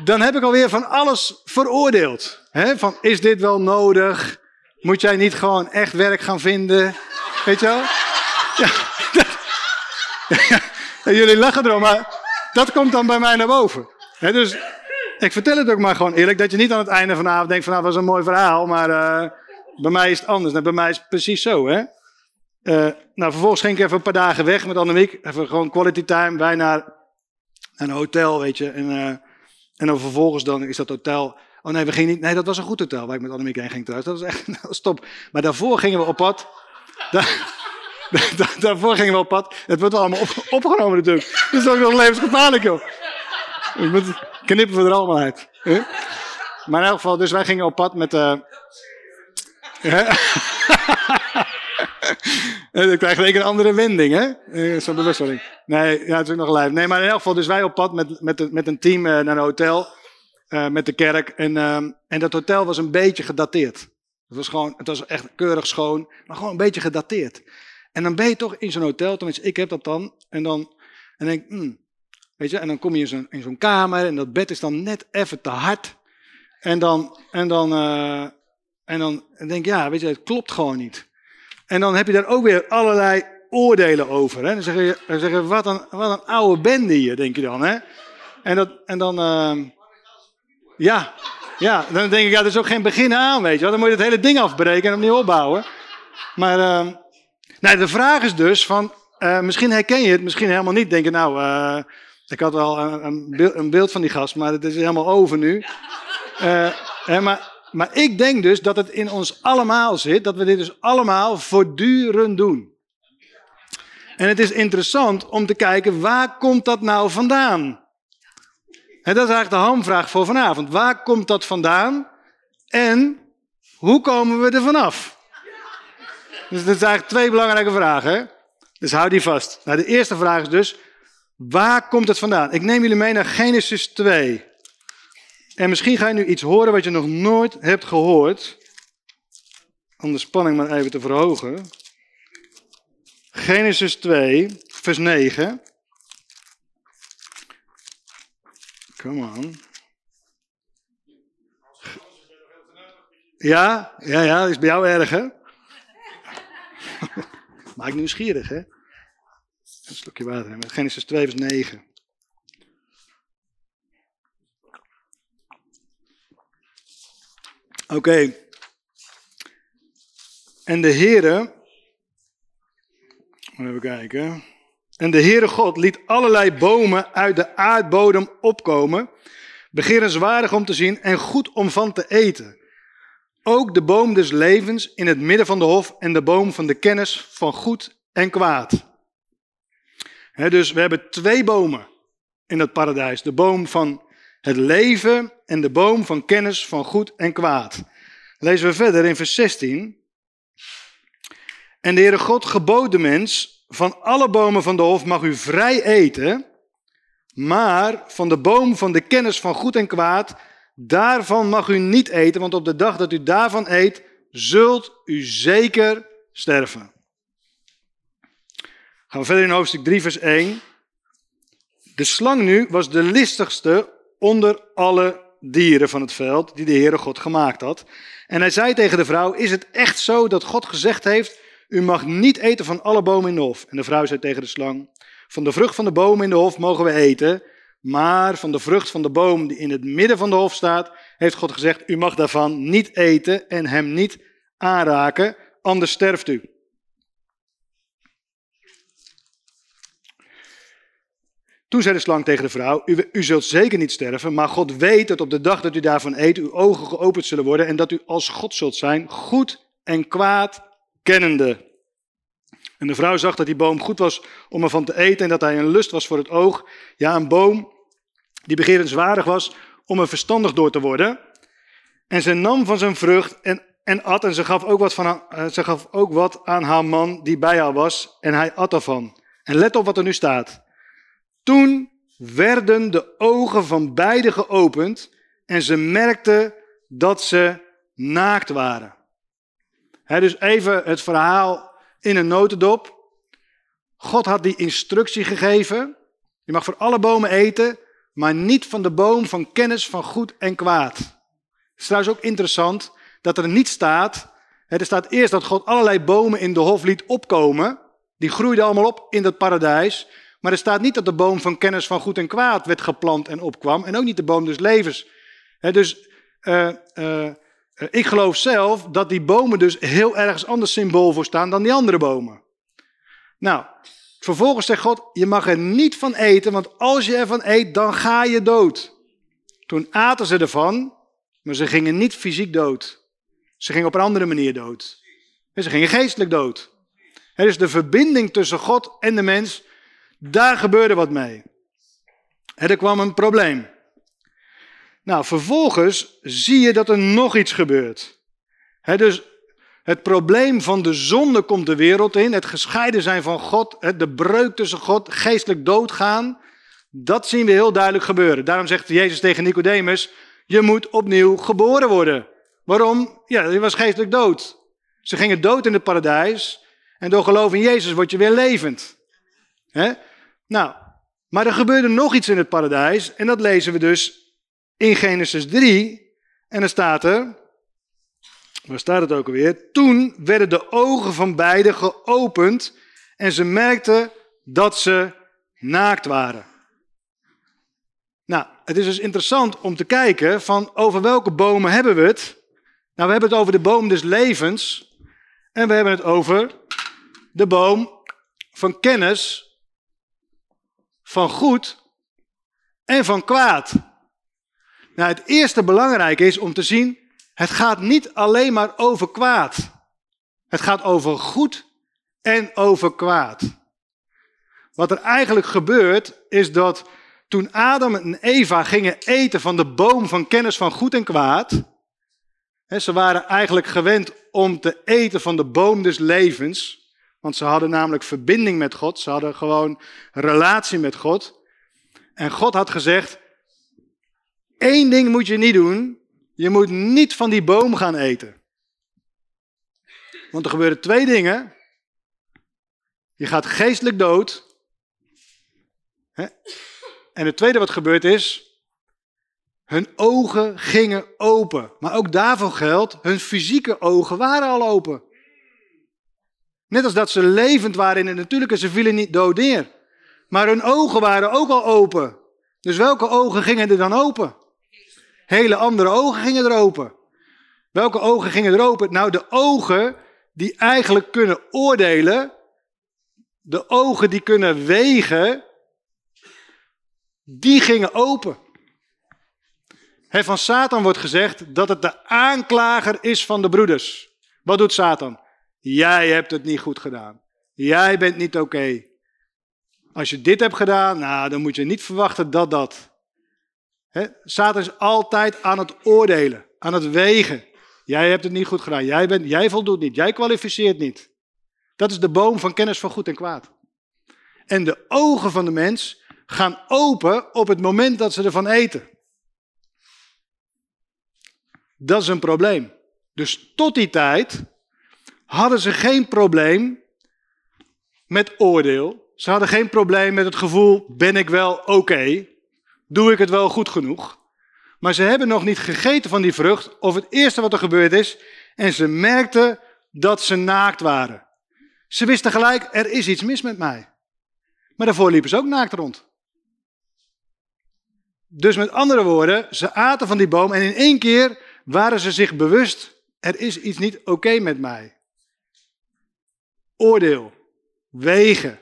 dan heb ik alweer van alles veroordeeld. Hè? Van, is dit wel nodig? Moet jij niet gewoon echt werk gaan vinden? Weet je wel? Ja, jullie lachen erom, maar dat komt dan bij mij naar boven. Dus ik vertel het ook maar gewoon eerlijk, dat je niet aan het einde van de avond denkt van, nou, dat was een mooi verhaal, maar uh, bij mij is het anders. En bij mij is het precies zo, hè. Uh, nou, vervolgens ging ik even een paar dagen weg met Annemiek. Even gewoon quality time, wij naar, een hotel, weet je. En, uh, en dan vervolgens dan is dat hotel... Oh nee, we gingen niet... Nee, dat was een goed hotel waar ik met Annemiek heen ging trouwens. Dat was echt... Stop. Maar daarvoor gingen we op pad. Daar, daarvoor gingen we op pad. Het wordt allemaal op, opgenomen natuurlijk. Dus dat is ook nog levensgevaarlijk, joh. Ik moet, knippen we er allemaal uit. Maar in elk geval, dus wij gingen op pad met... Uh, krijg je een andere wending, hè? Zo'n bewustwording. Nee, ja, ook nog live. Nee, maar in elk geval, dus wij op pad met, met, met een team uh, naar een hotel. Uh, met de kerk. En, uh, en dat hotel was een beetje gedateerd. Het was gewoon, het was echt keurig schoon, maar gewoon een beetje gedateerd. En dan ben je toch in zo'n hotel, tenminste, ik heb dat dan. En dan en denk ik, hmm, weet je, en dan kom je in zo'n, in zo'n kamer en dat bed is dan net even te hard. En dan, en dan, en dan denk ik, ja, weet je, het klopt gewoon niet. En dan heb je daar ook weer allerlei oordelen over. Hè? Dan zeg je, dan zeg je wat, een, wat een oude bende hier, denk je dan. Hè? En, dat, en dan, uh, ja, ja, dan denk ik, ja, er is ook geen begin aan, weet je. Dan moet je het hele ding afbreken en opnieuw opbouwen. Maar uh, nou, de vraag is dus van, uh, misschien herken je het, misschien helemaal niet. Denk je, nou, uh, ik had wel een, een, beeld, een, beeld, van die gast, maar het is helemaal over nu. Hè, maar maar ik denk dus dat het in ons allemaal zit, dat we dit dus allemaal voortdurend doen. En het is interessant om te kijken, waar komt dat nou vandaan? En dat is eigenlijk de hamvraag voor vanavond. Waar komt dat vandaan? En hoe komen we er vanaf? Dus dat zijn eigenlijk twee belangrijke vragen. Dus hou die vast. Nou, de eerste vraag is dus, waar komt het vandaan? Ik neem jullie mee naar Genesis 2. En misschien ga je nu iets horen wat je nog nooit hebt gehoord. Om de spanning maar even te verhogen. Genesis 2, vers 9. Come on. Ja, ja, ja, dat is bij jou erg, hè? Maak nieuwsgierig, hè? Een slokje water. Genesis 2, vers 9. Oké. En de Heere, even kijken. En de Heere God liet allerlei bomen uit de aardbodem opkomen, begerenswaardig om te zien en goed om van te eten. Ook de boom des levens in het midden van de hof en de boom van de kennis van goed en kwaad. dus we hebben twee bomen in het paradijs. De boom van het leven en de boom van kennis van goed en kwaad. Lezen we verder in vers 16. En de Heere God gebood de mens, van alle bomen van de hof mag u vrij eten, maar van de boom van de kennis van goed en kwaad, daarvan mag u niet eten, want op de dag dat u daarvan eet, zult u zeker sterven. Gaan we verder in hoofdstuk 3, vers 1. De slang nu was de listigste onder alle dieren van het veld die de Heere God gemaakt had. En hij zei tegen de vrouw, is het echt zo dat God gezegd heeft, u mag niet eten van alle bomen in de hof? En de vrouw zei tegen de slang, van de vrucht van de bomen in de hof mogen we eten, maar van de vrucht van de boom die in het midden van de hof staat, heeft God gezegd, u mag daarvan niet eten en hem niet aanraken, anders sterft u. Toen zei de slang tegen de vrouw, u, u, zult zeker niet sterven, maar God weet dat op de dag dat u daarvan eet, uw ogen geopend zullen worden en dat u als God zult zijn, goed en kwaad kennende. En de vrouw zag dat die boom goed was om ervan te eten en dat hij een lust was voor het oog. Ja, een boom die begerenswaardig was om er verstandig door te worden. En ze nam van zijn vrucht en, en at en ze gaf, ook wat van, uh, ze gaf ook wat aan haar man die bij haar was en hij at ervan. En let op wat er nu staat. Toen werden de ogen van beiden geopend en ze merkten dat ze naakt waren. dus even het verhaal in een notendop. God had die instructie gegeven. Je mag voor alle bomen eten, maar niet van de boom van kennis van goed en kwaad. Het is trouwens ook interessant dat er niet staat. Er staat eerst dat God allerlei bomen in de hof liet opkomen. Die groeiden allemaal op in dat paradijs. Maar er staat niet dat de boom van kennis van goed en kwaad werd geplant en opkwam. En ook niet de boom des levens. dus uh, uh, ik geloof zelf dat die bomen dus heel ergens anders symbool voor staan dan die andere bomen. Nou, vervolgens zegt God, je mag er niet van eten, want als je ervan eet, dan ga je dood. Toen aten ze ervan, maar ze gingen niet fysiek dood. Ze gingen op een andere manier dood. Ze gingen geestelijk dood. Is de verbinding tussen God en de mens daar gebeurde wat mee. En er kwam een probleem. Nou, vervolgens zie je dat er nog iets gebeurt. dus het probleem van de zonde komt de wereld in. Het gescheiden zijn van God, de breuk tussen God, geestelijk doodgaan. Dat zien we heel duidelijk gebeuren. Daarom zegt Jezus tegen Nicodemus: Je moet opnieuw geboren worden. Waarom? Ja, je was geestelijk dood. Ze gingen dood in het paradijs. En door geloof in Jezus word je weer levend. Nou, maar er gebeurde nog iets in het paradijs. En dat lezen we dus in Genesis 3. En dan staat er, waar staat het ook alweer? Toen werden de ogen van beiden geopend en ze merkten dat ze naakt waren. Nou, het is dus interessant om te kijken van over welke bomen hebben we het? Nou, we hebben het over de boom des levens en we hebben het over de boom van kennis van goed en van kwaad. Nou, het eerste belangrijke is om te zien, het gaat niet alleen maar over kwaad. Het gaat over goed en over kwaad. Wat er eigenlijk gebeurt, is dat toen Adam en Eva gingen eten van de boom van kennis van goed en kwaad, hè, ze waren eigenlijk gewend om te eten van de boom des levens, want ze hadden namelijk verbinding met God, ze hadden gewoon relatie met God. En God had gezegd, één ding moet je niet doen, je moet niet van die boom gaan eten. Want er gebeuren twee dingen. Je gaat geestelijk dood. En het tweede wat gebeurd is, hun ogen gingen open. Maar ook daarvoor geldt, hun fysieke ogen waren al open. Net als dat ze levend waren in het natuurlijke, ze vielen niet dood neer. Maar hun ogen waren ook al open. Dus welke ogen gingen er dan open? Hele andere ogen gingen er open. Welke ogen gingen er open? Nou, de ogen die eigenlijk kunnen oordelen, de ogen die kunnen wegen, die gingen open. van Satan wordt gezegd dat het de aanklager is van de broeders. Wat doet Satan? Jij hebt het niet goed gedaan. Jij bent niet oké. Als je dit hebt gedaan, nou, dan moet je niet verwachten dat dat. He, Satan is altijd aan het oordelen, aan het wegen. Jij hebt het niet goed gedaan. Jij, bent, jij voldoet niet. Jij kwalificeert niet. Dat is de boom van kennis van goed en kwaad. En de ogen van de mens gaan open op het moment dat ze ervan eten. Dat is een probleem. Dus tot die tijd hadden ze geen probleem met oordeel. Ze hadden geen probleem met het gevoel: ben ik wel oké? Doe ik het wel goed genoeg? Maar ze hebben nog niet gegeten van die vrucht, of het eerste wat er gebeurd is, en ze merkten dat ze naakt waren. Ze wisten gelijk, er is iets mis met mij. Maar daarvoor liepen ze ook naakt rond. Dus met andere woorden, ze aten van die boom en in één keer waren ze zich bewust, er is iets niet oké met mij. Oordeel, wegen.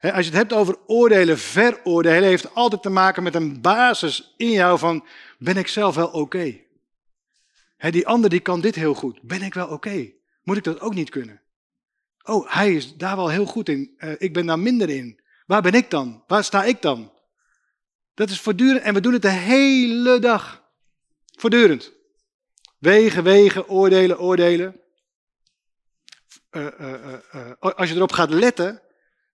Als je het hebt over oordelen, veroordelen, heeft altijd te maken met een basis in jou van, ben ik zelf wel oké? die ander die kan dit heel goed. Ben ik wel oké? Moet ik dat ook niet kunnen? Oh, hij is daar wel heel goed in. Uh, ik ben daar minder in. Waar ben ik dan? Waar sta ik dan? Dat is voortdurend en we doen het de hele dag. Voortdurend. Wegen, wegen, oordelen, oordelen. Uh, uh, als je erop gaat letten,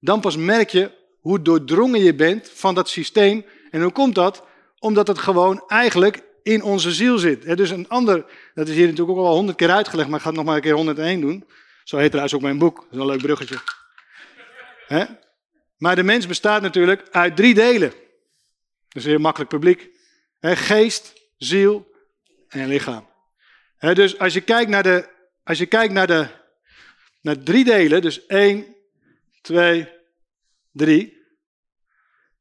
dan pas merk je hoe doordrongen je bent van dat systeem. En hoe komt dat? Omdat het gewoon eigenlijk in onze ziel zit. dus een ander, dat is hier natuurlijk ook al honderd keer uitgelegd, maar ik ga het nog maar een keer 101 doen. Zo heet trouwens ook mijn boek. Dat is een leuk bruggetje. Maar de mens bestaat natuurlijk uit drie delen. Dat is heel makkelijk publiek. geest, ziel en lichaam. dus als je kijkt naar de, als je kijkt naar de naar drie delen, dus één, twee, drie,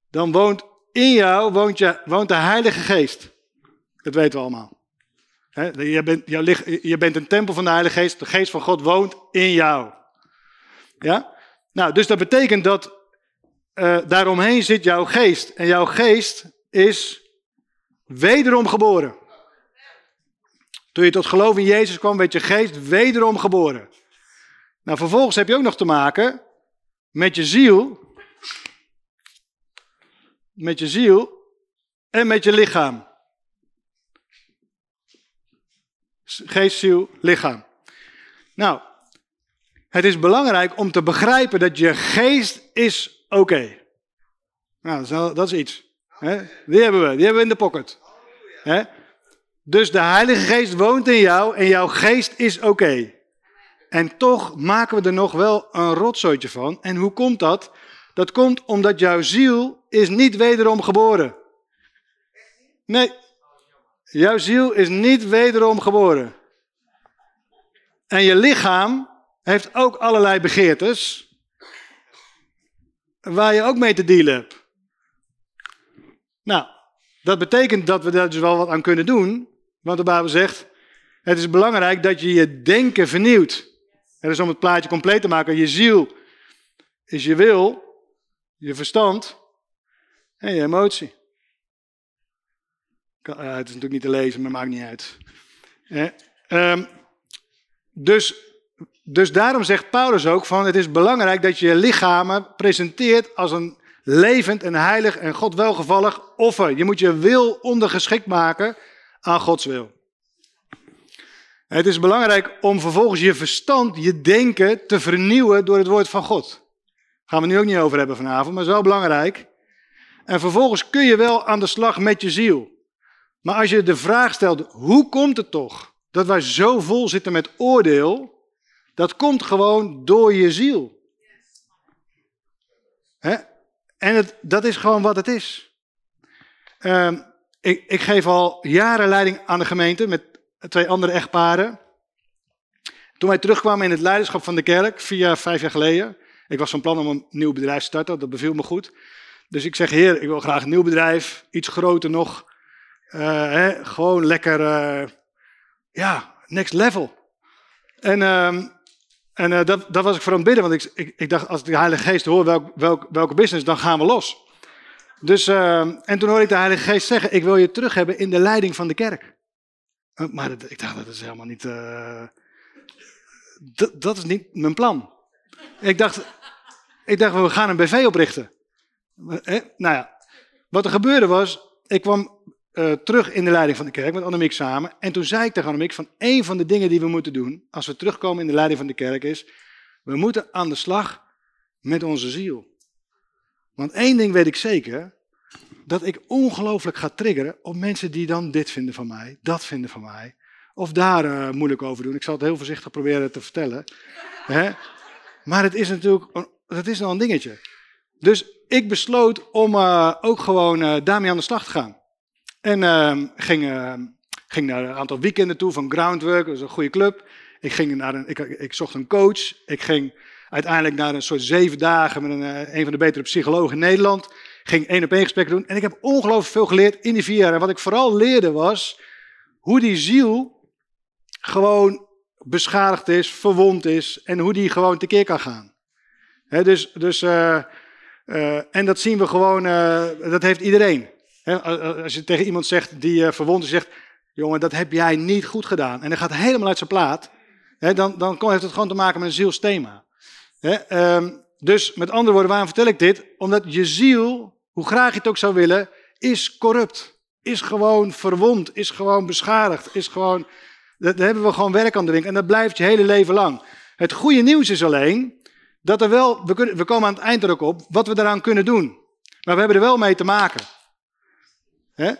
dan woont in jou woont, je, woont de Heilige Geest. Dat weten we allemaal. je, bent, je bent een tempel van de Heilige Geest. De Geest van God woont in jou. Ja? Nou, dus dat betekent dat uh, daaromheen zit jouw geest. En jouw geest is wederom geboren. Toen je tot geloof in Jezus kwam, werd je geest wederom geboren. Nou, vervolgens heb je ook nog te maken met je ziel. Met je ziel en met je lichaam. Geest, ziel, lichaam. Nou, het is belangrijk om te begrijpen dat je geest is oké. Nou, dat is, iets. Die hebben we, die hebben we in de pocket. Dus de Heilige Geest woont in jou en jouw geest is oké. En toch maken we er nog wel een rotzooitje van. En hoe komt dat? Dat komt omdat jouw ziel is niet wederom geboren. Nee, jouw ziel is niet wederom geboren. En je lichaam heeft ook allerlei begeertes. Waar je ook mee te dealen hebt. Nou, dat betekent dat we daar dus wel wat aan kunnen doen. Want de Bijbel zegt, het is belangrijk dat je je denken vernieuwt. En dus om het plaatje compleet te maken, je ziel is je wil, je verstand en je emotie. het is natuurlijk niet te lezen, maar maakt niet uit. Um, dus dus daarom zegt Paulus ook van het is belangrijk dat je je lichamen presenteert als een levend en heilig en God welgevallig offer. Je moet je wil ondergeschikt maken aan Gods wil. Het is belangrijk om vervolgens je verstand, je denken te vernieuwen door het woord van God. Daar gaan we nu ook niet over hebben vanavond, maar het is wel belangrijk. En vervolgens kun je wel aan de slag met je ziel. Maar als je de vraag stelt, hoe komt het toch dat wij zo vol zitten met oordeel? Dat komt gewoon door je ziel. Hè? En het, dat is gewoon wat het is. Ehm, ik, ik geef al jaren leiding aan de gemeente met twee andere echtparen. Toen wij terugkwamen in het leiderschap van de kerk, vier vijf jaar geleden. Ik was van plan om een nieuw bedrijf te starten, dat beviel me goed. Dus ik zeg, heer, ik wil graag een nieuw bedrijf, iets groter nog. Uh, hè, gewoon lekker, uh, ja, next level. En, uh, en uh, dat, dat was ik voor aan het bidden, want ik, ik, dacht, als de Heilige Geest hoor welk, welk, welke business, dan gaan we los. Dus, ehm, en toen hoorde ik de Heilige Geest zeggen, ik wil je terug hebben in de leiding van de kerk. maar dat, ik dacht, dat is helemaal niet, dat is niet mijn plan. Ik dacht, ik dacht, we gaan een BV oprichten. Eh, nou ja, wat er gebeurde was, ik kwam uh, terug in de leiding van de kerk met Annemiek samen. En toen zei ik tegen Annemiek van een van de dingen die we moeten doen, als we terugkomen in de leiding van de kerk, is, we moeten aan de slag met onze ziel. Want één ding weet ik zeker, dat ik ongelooflijk ga triggeren op mensen die dan dit vinden van mij, dat vinden van mij, of daar uh, moeilijk over doen. Ik zal het heel voorzichtig proberen te vertellen. Hè? Maar het is natuurlijk, het is nog een dingetje. Dus ik besloot om uh, ook gewoon uh, daarmee aan de slag te gaan. En uh, ging, ging naar een aantal weekenden toe van Groundwork, dat is een goede club. Ik, ging naar een, ik, ik zocht een coach. Ik ging uiteindelijk naar een soort zeven dagen met een, een van de betere psychologen in Nederland. Ging één op één gesprekken doen. En ik heb ongelooflijk veel geleerd in die vier jaar. En wat ik vooral leerde was hoe die ziel gewoon beschadigd is, verwond is en hoe die gewoon tekeer kan gaan. Dus dus uh, en dat zien we gewoon, uh, dat heeft iedereen. Als je tegen iemand zegt die verwond is, zegt, jongen, dat heb jij niet goed gedaan. En dat gaat helemaal uit zijn plaat. Dan, dan heeft het gewoon te maken met een zielsthema. Um, dus met andere woorden, waarom vertel ik dit? Omdat je ziel, hoe graag je het ook zou willen, is corrupt. Is gewoon verwond, is gewoon beschadigd, is gewoon daar hebben we gewoon werk aan de winkel en dat blijft je hele leven lang. Het goede nieuws is alleen dat er wel, we, kunnen, we komen aan het eind er ook op, wat we daaraan kunnen doen. Maar we hebben er wel mee te maken. He?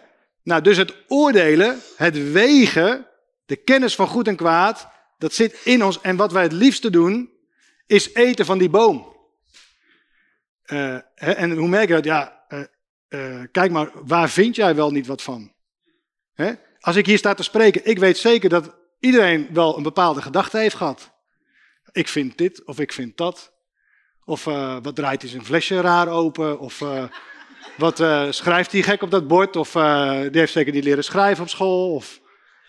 Nou, dus het oordelen, het wegen, de kennis van goed en kwaad, dat zit in ons. En wat wij het liefste doen, is eten van die boom. Uh, en hoe merk je dat? Ja, uh, uh, kijk maar, waar vind jij wel niet wat van? Hè? Als ik hier sta te spreken, ik weet zeker dat iedereen wel een bepaalde gedachte heeft gehad. Ik vind dit of ik vind dat. Of uh, wat draait hij zijn flesje raar open? Of uh, wat uh, schrijft hij gek op dat bord? Of die heeft zeker niet leren schrijven op school. Of,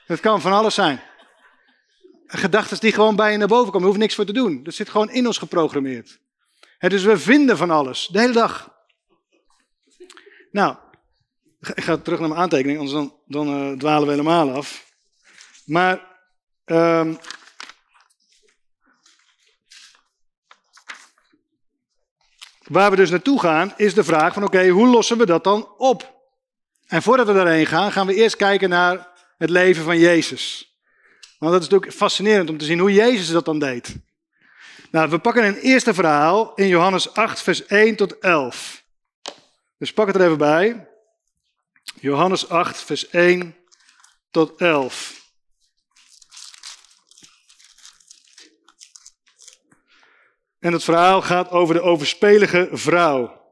het kan van alles zijn. Gedachten die gewoon bij je naar boven komen, je hoeft niks voor te doen. Dat zit gewoon in ons geprogrammeerd. Dus we vinden van alles, de hele dag. Nou, ik ga terug naar mijn aantekening, anders dan, dan dwalen we helemaal af. Maar um, waar we dus naartoe gaan, is de vraag van oké, hoe lossen we dat dan op? En voordat we daarheen gaan, gaan we eerst kijken naar het leven van Jezus. Want dat is natuurlijk fascinerend om te zien hoe Jezus dat dan deed. Nou, we pakken een eerste verhaal in Johannes 8, vers 1 tot 11. Dus pak het er even bij. Johannes 8, vers 1 tot 11. En het verhaal gaat over de overspelige vrouw.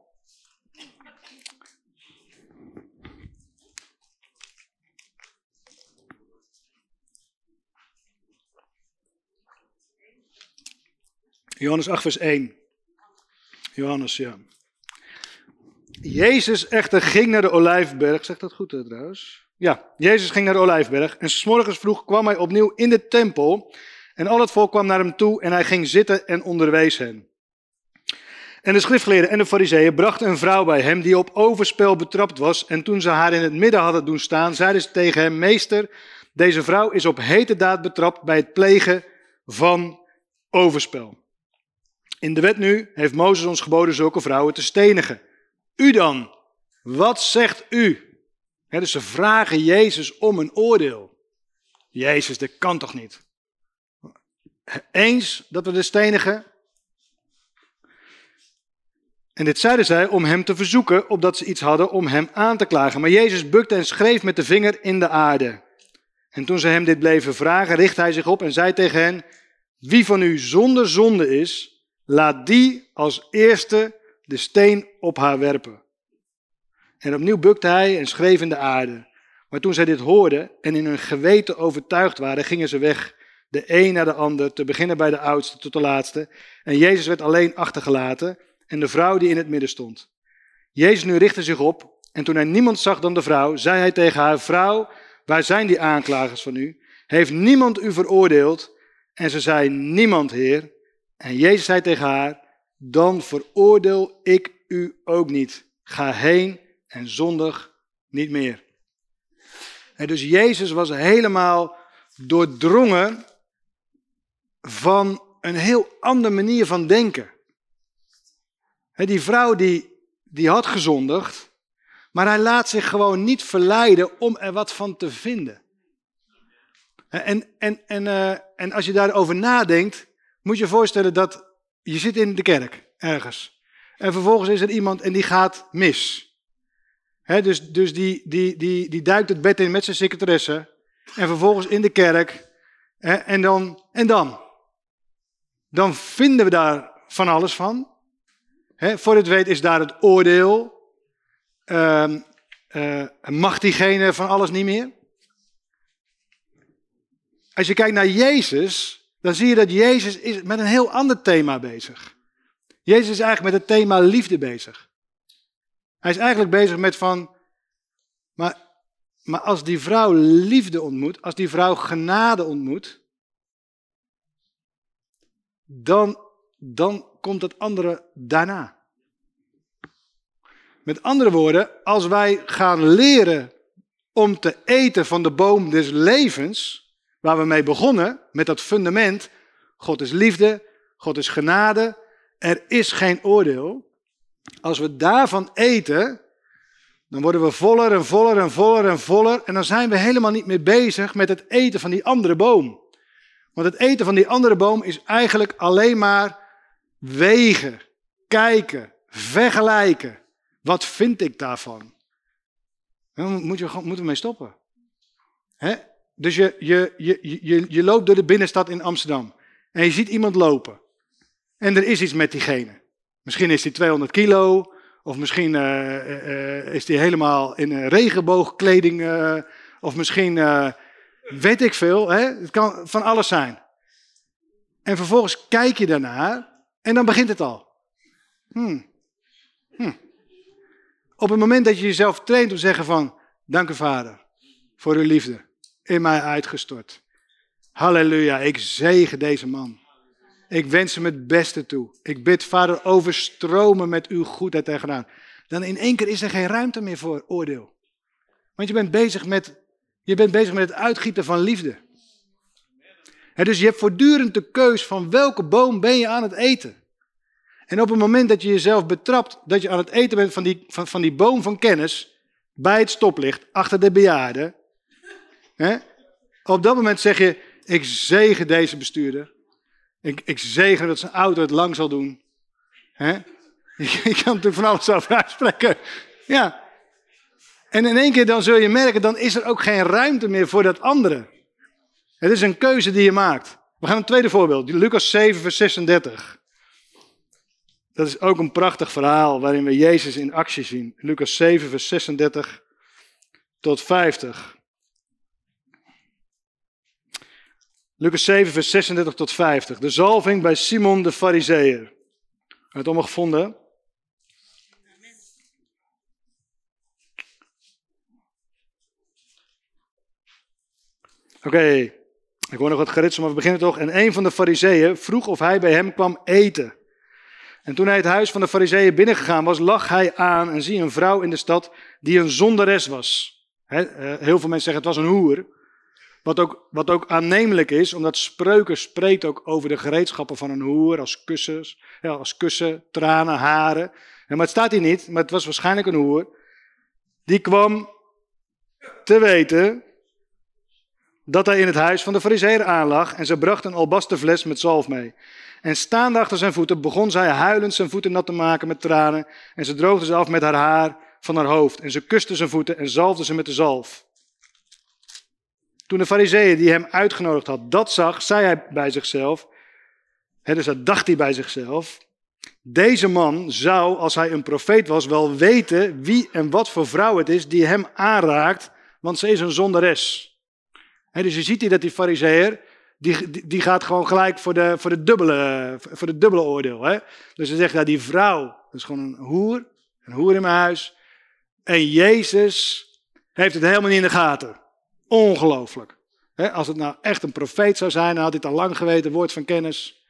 Johannes 8, vers 1. Johannes, ja. Jezus echter ging naar de Olijfberg. Zegt dat goed eh, trouwens? Ja, Jezus ging naar de Olijfberg. En s'morgens vroeg kwam hij opnieuw in de tempel. En al het volk kwam naar hem toe en hij ging zitten en onderwees hen. En de schriftgeleerden en de fariseeën brachten een vrouw bij hem die op overspel betrapt was. En toen ze haar in het midden hadden doen staan, zeiden ze tegen hem, meester, deze vrouw is op hete daad betrapt bij het plegen van overspel. In de wet nu heeft Mozes ons geboden zulke vrouwen te stenigen. U dan, wat zegt u? dus ze vragen Jezus om een oordeel. Jezus, dat kan toch niet? Eens dat we de stenigen? En dit zeiden zij om hem te verzoeken, opdat ze iets hadden om hem aan te klagen. Maar Jezus bukte en schreef met de vinger in de aarde. En toen ze hem dit bleven vragen, richtte hij zich op en zei tegen hen: Wie van u zonder zonde is, laat die als eerste de steen op haar werpen. En opnieuw bukte hij en schreef in de aarde. Maar toen zij dit hoorden en in hun geweten overtuigd waren, gingen ze weg, de een naar de ander, te beginnen bij de oudste tot de laatste. En Jezus werd alleen achtergelaten en de vrouw die in het midden stond. Jezus nu richtte zich op en toen hij niemand zag dan de vrouw, zei hij tegen haar, vrouw, waar zijn die aanklagers van u? Heeft niemand u veroordeeld? En ze zei, niemand, Heer. En Jezus zei tegen haar, dan veroordeel ik u ook niet. Ga heen en zondig niet meer. En dus Jezus was helemaal doordrongen van een heel andere manier van denken. Die vrouw die, die had gezondigd, maar hij laat zich gewoon niet verleiden om er wat van te vinden. En, en, en, uh, en als je daarover nadenkt, moet je je voorstellen dat je zit in de kerk ergens. En vervolgens is er iemand en die gaat mis. dus dus die, die, die, die duikt het bed in met zijn secretaresse. En vervolgens in de kerk. en, dan, en dan? Dan vinden we daar van alles van. voor het weet is daar het oordeel. Uh, uh, mag diegene van alles niet meer? Als je kijkt naar Jezus, dan zie je dat Jezus is met een heel ander thema bezig. Jezus is eigenlijk met het thema liefde bezig. Hij is eigenlijk bezig met van, maar, maar als die vrouw liefde ontmoet, als die vrouw genade ontmoet, dan, dan komt het andere daarna. Met andere woorden, als wij gaan leren om te eten van de boom des levens, waar we mee begonnen, met dat fundament, God is liefde, God is genade, er is geen oordeel. Als we daarvan eten, dan worden we voller en voller en voller en voller. En dan zijn we helemaal niet meer bezig met het eten van die andere boom. Want het eten van die andere boom is eigenlijk alleen maar wegen, kijken, vergelijken. Wat vind ik daarvan? Daar moeten we, mee stoppen. Hè? Dus je, je, je, je, je loopt door de binnenstad in Amsterdam en je ziet iemand lopen. En er is iets met diegene. Misschien is hij 200 kilo, of misschien uh, uh, is hij helemaal in regenboogkleding, of misschien weet ik veel. Hè? Het kan van alles zijn. En vervolgens kijk je daarnaar en dan begint het al. Hmm. Hmm. Op het moment dat je jezelf traint om te zeggen van, dank u vader voor uw liefde in mij uitgestort. Halleluja, ik zegen deze man. Ik wens hem het beste toe. Ik bid, vader, overstromen met uw goedheid en gedaan. Dan in één keer is er geen ruimte meer voor oordeel. Want je bent bezig met, je bent bezig met het uitgieten van liefde. dus je hebt voortdurend de keus van welke boom ben je aan het eten. En op het moment dat je jezelf betrapt dat je aan het eten bent van die, van, van die boom van kennis, bij het stoplicht, achter de bejaarden, op dat moment zeg je, ik zegen deze bestuurder. Ik, ik zegen dat zijn auto het lang zal doen. Ik, kan natuurlijk van alles over uitspreken. Ja. En in één keer dan zul je merken, dan is er ook geen ruimte meer voor dat andere. Het is een keuze die je maakt. We gaan een tweede voorbeeld. Lucas 7, vers 36. Dat is ook een prachtig verhaal waarin we Jezus in actie zien. Lucas 7, vers 36 tot 50. Lucas 7, vers 36 tot 50. De zalving bij Simon de Fariseer. Heb je het allemaal gevonden? Oké, ik hoor nog wat geritsel, maar we beginnen toch. En een van de fariseeën vroeg of hij bij hem kwam eten. En toen hij het huis van de fariseeën binnengegaan was, lag hij aan en zie een vrouw in de stad die een zonderes was. Eh, heel veel mensen zeggen het was een hoer. Wat ook, wat ook aannemelijk is, omdat spreuken spreekt ook over de gereedschappen van een hoer als kussens, ja, als kussen, tranen, haren. maar het staat hier niet, maar het was waarschijnlijk een hoer. Die kwam te weten dat hij in het huis van de fariseer aanlag en ze bracht een albasten fles met zalf mee. En staande achter zijn voeten begon zij huilend zijn voeten nat te maken met tranen en ze droogde ze af met haar haar van haar hoofd en ze kuste zijn voeten en zalfde ze met de zalf. Toen de fariseeën die hem uitgenodigd had dat zag, zei hij bij zichzelf, hè, dus dat dacht hij bij zichzelf, deze man zou, als hij een profeet was, wel weten wie en wat voor vrouw het is die hem aanraakt, want ze is een zonderes. Dus je ziet hier dat die fariseer, die, die, gaat gewoon gelijk voor de, voor dubbele, voor de dubbele oordeel. Dus ze zegt, ja, die vrouw, dat is gewoon een hoer, een hoer in mijn huis. En Jezus heeft het helemaal niet in de gaten. Ongelooflijk. als het nou echt een profeet zou zijn, dan had hij het al lang geweten, woord van kennis.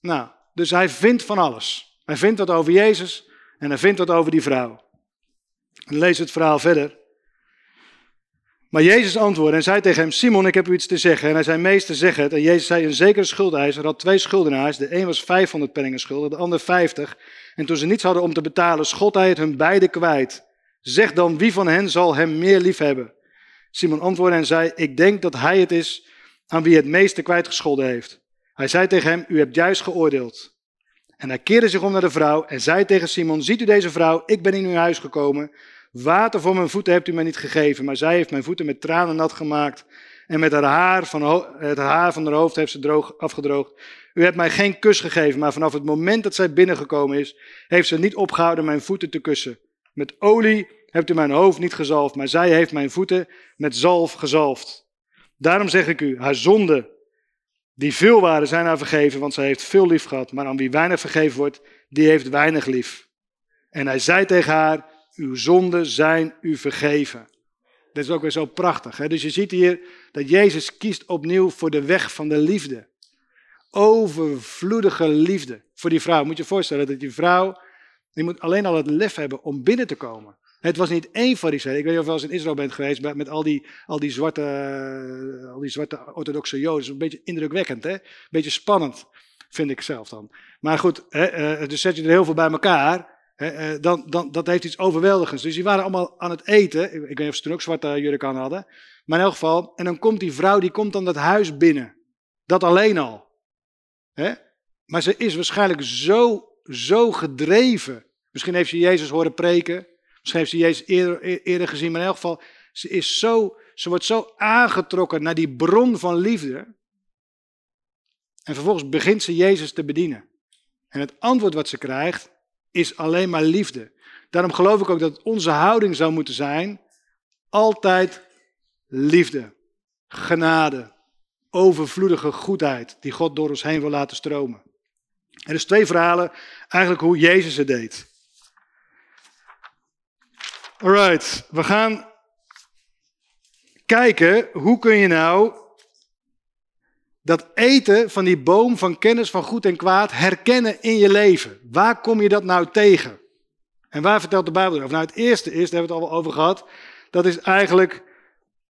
Nou, dus hij vindt van alles. Hij vindt wat over Jezus en hij vindt wat over die vrouw. En lees het verhaal verder. Maar Jezus antwoordde en zei tegen hem: Simon, ik heb u iets te zeggen. En hij zei: Meester, zeg het. En Jezus zei: Een zekere schuldeiser had twee schuldenaars. De een was 500 penningen schuldig, de ander 50. En toen ze niets hadden om te betalen, schot hij het hun beide kwijt. Zeg dan, wie van hen zal hem meer lief hebben? Simon antwoordde en zei: Ik denk dat hij het is aan wie het meeste kwijtgescholden heeft. Hij zei tegen hem: U hebt juist geoordeeld. En hij keerde zich om naar de vrouw en zei tegen Simon: Ziet u deze vrouw? Ik ben in uw huis gekomen. Water voor mijn voeten hebt u mij niet gegeven, maar zij heeft mijn voeten met tranen nat gemaakt. En met haar haar van, het haar van haar hoofd heeft ze droog, afgedroogd. U hebt mij geen kus gegeven, maar vanaf het moment dat zij binnengekomen is, heeft ze niet opgehouden mijn voeten te kussen. Met olie hebt u mijn hoofd niet gezalfd, maar zij heeft mijn voeten met zalf gezalfd. Daarom zeg ik u, haar zonden, die veel waren, zijn haar vergeven, want zij heeft veel lief gehad. Maar aan wie weinig vergeven wordt, die heeft weinig lief. En hij zei tegen haar, uw zonden zijn u vergeven. Dat is ook weer zo prachtig. Hè? Dus je ziet hier dat Jezus kiest opnieuw voor de weg van de liefde. Overvloedige liefde voor die vrouw. Moet je je voorstellen dat die vrouw, die moet alleen al het lef hebben om binnen te komen. Het was niet één fariseer. Ik weet niet of je wel eens in Israël bent geweest met al die, al die, zwarte, al die zwarte orthodoxe joden. Een beetje indrukwekkend, hè? Een beetje spannend, vind ik zelf dan. Maar goed, hè, eh, dus zet je er heel veel bij elkaar. Eh, dan, dan, dat heeft iets overweldigends. Dus die waren allemaal aan het eten. Ik weet niet of ze toen ook zwarte jurk aan hadden. Maar in elk geval. En dan komt die vrouw, die komt dan dat huis binnen. Dat alleen al. Maar ze is waarschijnlijk zo, zo gedreven. Misschien heeft ze Jezus horen preken. Misschien heeft ze Jezus eerder, eerder gezien. Maar in elk geval, ze, is zo, ze wordt zo aangetrokken naar die bron van liefde. En vervolgens begint ze Jezus te bedienen. En het antwoord wat ze krijgt, is alleen maar liefde. Daarom geloof ik ook dat onze houding zou moeten zijn altijd liefde, genade, overvloedige goedheid die God door ons heen wil laten stromen. Er is twee verhalen, eigenlijk hoe Jezus het deed. Alright, we gaan kijken hoe kun je nou dat eten van die boom van kennis van goed en kwaad herkennen in je leven. Waar kom je dat nou tegen? En waar vertelt de Bijbel over? Nou, het eerste is, daar hebben we het al over gehad, dat is eigenlijk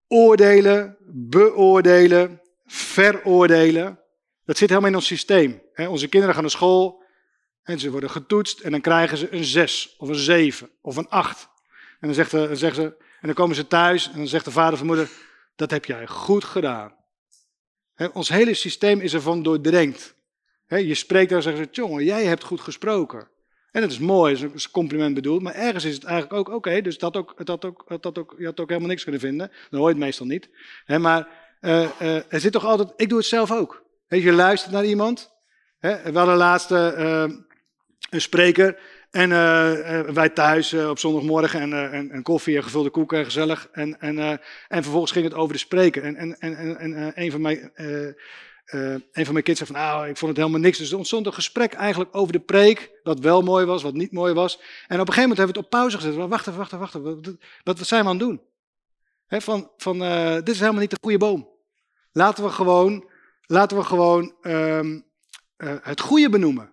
oordelen, beoordelen, veroordelen. Dat zit helemaal in ons systeem. Onze kinderen gaan naar school en ze worden getoetst en dan krijgen ze een 6 of een 7 of een 8. En dan, zegt, zeggen ze, en dan komen ze thuis en dan zegt de vader of moeder, dat heb jij goed gedaan ons hele systeem is ervan doordrenkt. je spreekt daar en zegt, jongen, jij hebt goed gesproken. En dat is mooi, dat is een compliment bedoeld, maar ergens is het eigenlijk ook oké, dus dat ook, dat ook, dat ook, je had ook helemaal niks kunnen vinden. Dan hoor je het meestal niet. maar uh, uh, er zit toch altijd, ik doe het zelf ook. je luistert naar iemand. we hadden laatst uh, een spreker en uh, wij thuis uh, op zondagmorgen en, uh, koffie en gevulde koeken, gezellig. En, en, en vervolgens ging het over de spreker. En, en, en, en een, van mijn, een van mijn kids zei van, nou, ik vond het helemaal niks. Dus er ontstond een gesprek eigenlijk over de preek, wat wel mooi was, wat niet mooi was. En op een gegeven moment hebben we het op pauze gezet. Wacht even, wacht even. Wat, wat zijn we aan het doen? Van, van dit is helemaal niet de goede boom. Laten we gewoon, laten we gewoon um, het goede benoemen.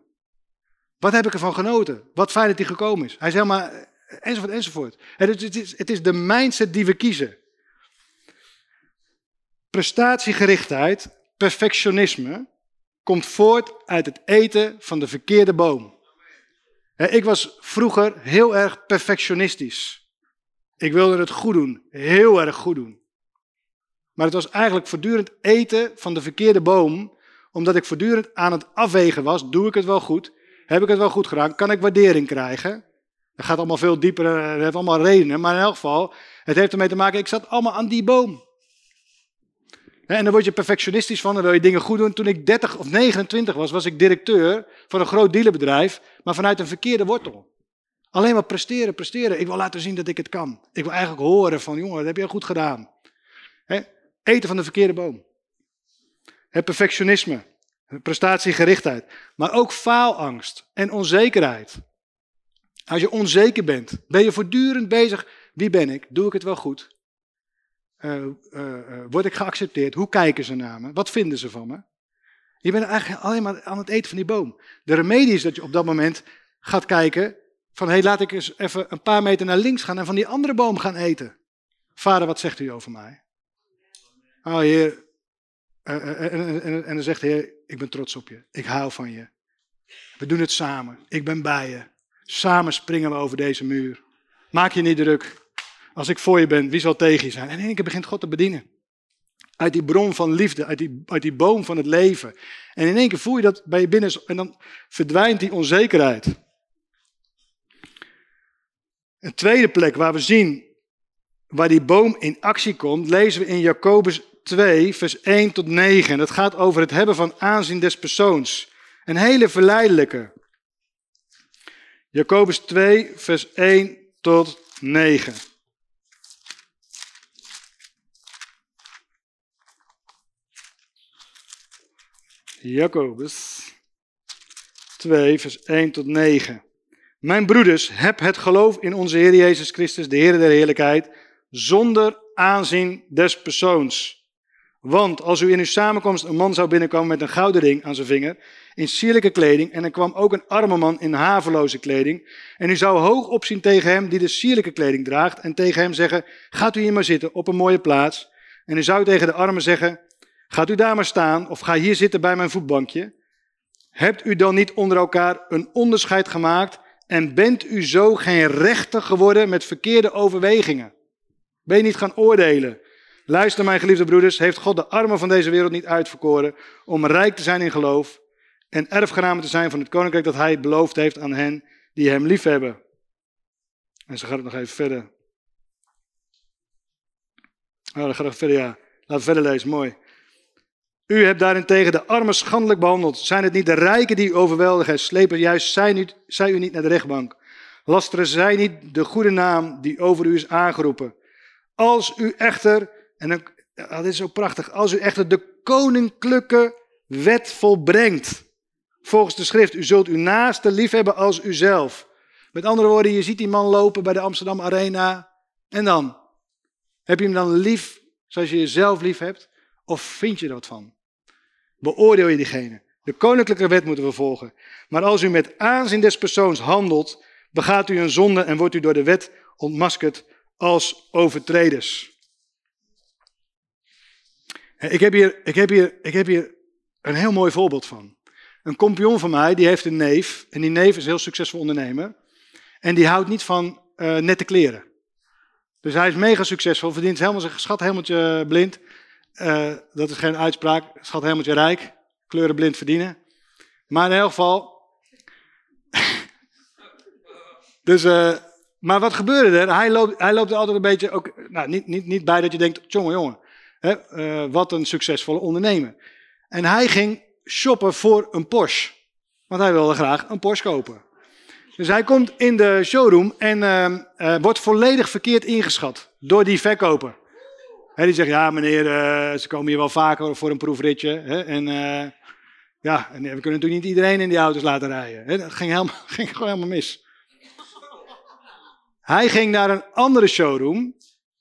Wat heb ik ervan genoten? Wat fijn dat hij gekomen is. Hij is helemaal, enzovoort, enzovoort. Het is, het is de mindset die we kiezen. Prestatiegerichtheid, perfectionisme, komt voort uit het eten van de verkeerde boom. Ik was vroeger heel erg perfectionistisch. Ik wilde het goed doen, heel erg goed doen. Maar het was eigenlijk voortdurend eten van de verkeerde boom, omdat ik voortdurend aan het afwegen was. Doe ik het wel goed? Heb ik het wel goed gedaan? Kan ik waardering krijgen? Dat gaat allemaal veel dieper, eh, dat heeft allemaal redenen. Maar in elk geval, het heeft ermee te maken, ik zat allemaal aan die boom. En dan word je perfectionistisch van, dan wil je dingen goed doen. Toen ik 30 of 29 was, was ik directeur van een groot dealerbedrijf, maar vanuit een verkeerde wortel. Alleen maar presteren, presteren. Ik wil laten zien dat ik het kan. Ik wil eigenlijk horen van, jongen, dat heb je goed gedaan. eten van de verkeerde boom. Het perfectionisme, prestatiegerichtheid, maar ook faalangst en onzekerheid. Als je onzeker bent, ben je voortdurend bezig. Wie ben ik? Doe ik het wel goed? Uh, uh, word ik geaccepteerd? Hoe kijken ze naar me? Wat vinden ze van me? Je bent eigenlijk alleen maar aan het eten van die boom. De remedie is dat je op dat moment gaat kijken van, hé, hey, laat ik eens even een paar meter naar links gaan en van die andere boom gaan eten. Vader, wat zegt u over mij? Oh, Heer. En, en, en, dan zegt de Heer, ik ben trots op je. Ik hou van je. We doen het samen. Ik ben bij je. Samen springen we over deze muur. Maak je niet druk. Als ik voor je ben, wie zal tegen je zijn? En in één keer begint God te bedienen. Uit die bron van liefde, uit die, uit die boom van het leven. En in één keer voel je dat bij je binnen en dan verdwijnt die onzekerheid. Een tweede plek waar we zien waar die boom in actie komt, lezen we in Jacobus 2, vers 1 tot 9. En dat gaat over het hebben van aanzien des persoons. Een hele verleidelijke. Jacobus 2, vers 1 tot 9. Jacobus 2, vers 1 tot 9. Mijn broeders, heb het geloof in onze Heer Jezus Christus, de Heer der Heerlijkheid, zonder aanzien des persoons. Want als u in uw samenkomst een man zou binnenkomen met een gouden ring aan zijn vinger, in sierlijke kleding, en er kwam ook een arme man in haveloze kleding, en u zou hoog opzien tegen hem die de sierlijke kleding draagt, en tegen hem zeggen, gaat u hier maar zitten op een mooie plaats, en u zou tegen de arme zeggen, gaat u daar maar staan, of ga hier zitten bij mijn voetbankje. Hebt u dan niet onder elkaar een onderscheid gemaakt, en bent u zo geen rechter geworden met verkeerde overwegingen? Ben je niet gaan oordelen? Luister, mijn geliefde broeders, heeft God de armen van deze wereld niet uitverkoren om rijk te zijn in geloof en erfgenamen te zijn van het koninkrijk dat hij beloofd heeft aan hen die hem liefhebben. En zo gaat het nog even verder. Oh, dan gaat het verder, ja. Laat verder lezen, mooi. U hebt daarentegen de armen schandelijk behandeld. Zijn het niet de rijken die u overweldigen? Slepen juist zij, zij u niet naar de rechtbank? Lasteren zij niet de goede naam die over u is aangeroepen? Als u echter en dat is zo prachtig. Als u echter de koninklijke wet volbrengt, volgens de schrift, u zult uw naaste liefhebben als uzelf. Met andere woorden, je ziet die man lopen bij de Amsterdam Arena. En dan? Heb je hem dan lief zoals je jezelf lief hebt? Of vind je er wat van? Beoordeel je diegene. De koninklijke wet moeten we volgen. Maar als u met aanzien des persoons handelt, begaat u een zonde en wordt u door de wet ontmaskerd als overtreders. Ik heb, hier, ik, heb hier, ik heb hier een heel mooi voorbeeld van. Een kompion van mij, die heeft een neef. En die neef is een heel succesvol ondernemer. En die houdt niet van uh, nette kleren. Dus hij is mega succesvol, verdient helemaal zijn schat helemaal blind. Uh, dat is geen uitspraak, schat helemaal rijk. Kleuren blind verdienen. Maar in elk geval... dus, maar wat gebeurde er? Hij loopt, hij loopt altijd een beetje, ook, nou, niet, niet, niet bij dat je denkt, jongen, jongen. Uh, wat een succesvolle ondernemer. En hij ging shoppen voor een Porsche. Want hij wilde graag een Porsche kopen. Dus hij komt in de showroom en uh, uh, wordt volledig verkeerd ingeschat door die verkoper. He, die zegt, ja meneer, uh, ze komen hier wel vaker voor een proefritje. En ja, en we kunnen natuurlijk niet iedereen in die auto's laten rijden. Dat ging, helemaal, ging gewoon helemaal mis. Hij ging naar een andere showroom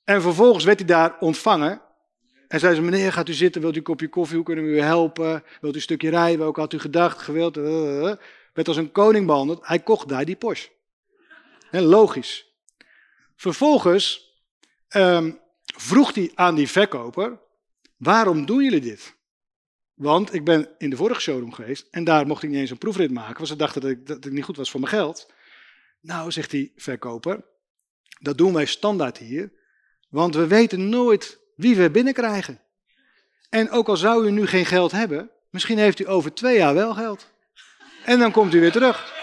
en vervolgens werd hij daar ontvangen en zei ze, meneer, gaat u zitten, wilt u een kopje koffie, hoe kunnen we u helpen? Wilt u een stukje rijden, welke had u gedacht, gewild? Uh, werd als een koning behandeld. Hij kocht daar die Porsche. He, logisch. Vervolgens um, vroeg hij aan die verkoper, waarom doen jullie dit? Want ik ben in de vorige showroom geweest en daar mocht ik niet eens een proefrit maken, want ze dachten dat ik, dat ik niet goed was voor mijn geld. Nou, zegt die verkoper, dat doen wij standaard hier, want we weten nooit wie we binnenkrijgen. En ook al zou u nu geen geld hebben, misschien heeft u over twee jaar wel geld. En dan komt u weer terug.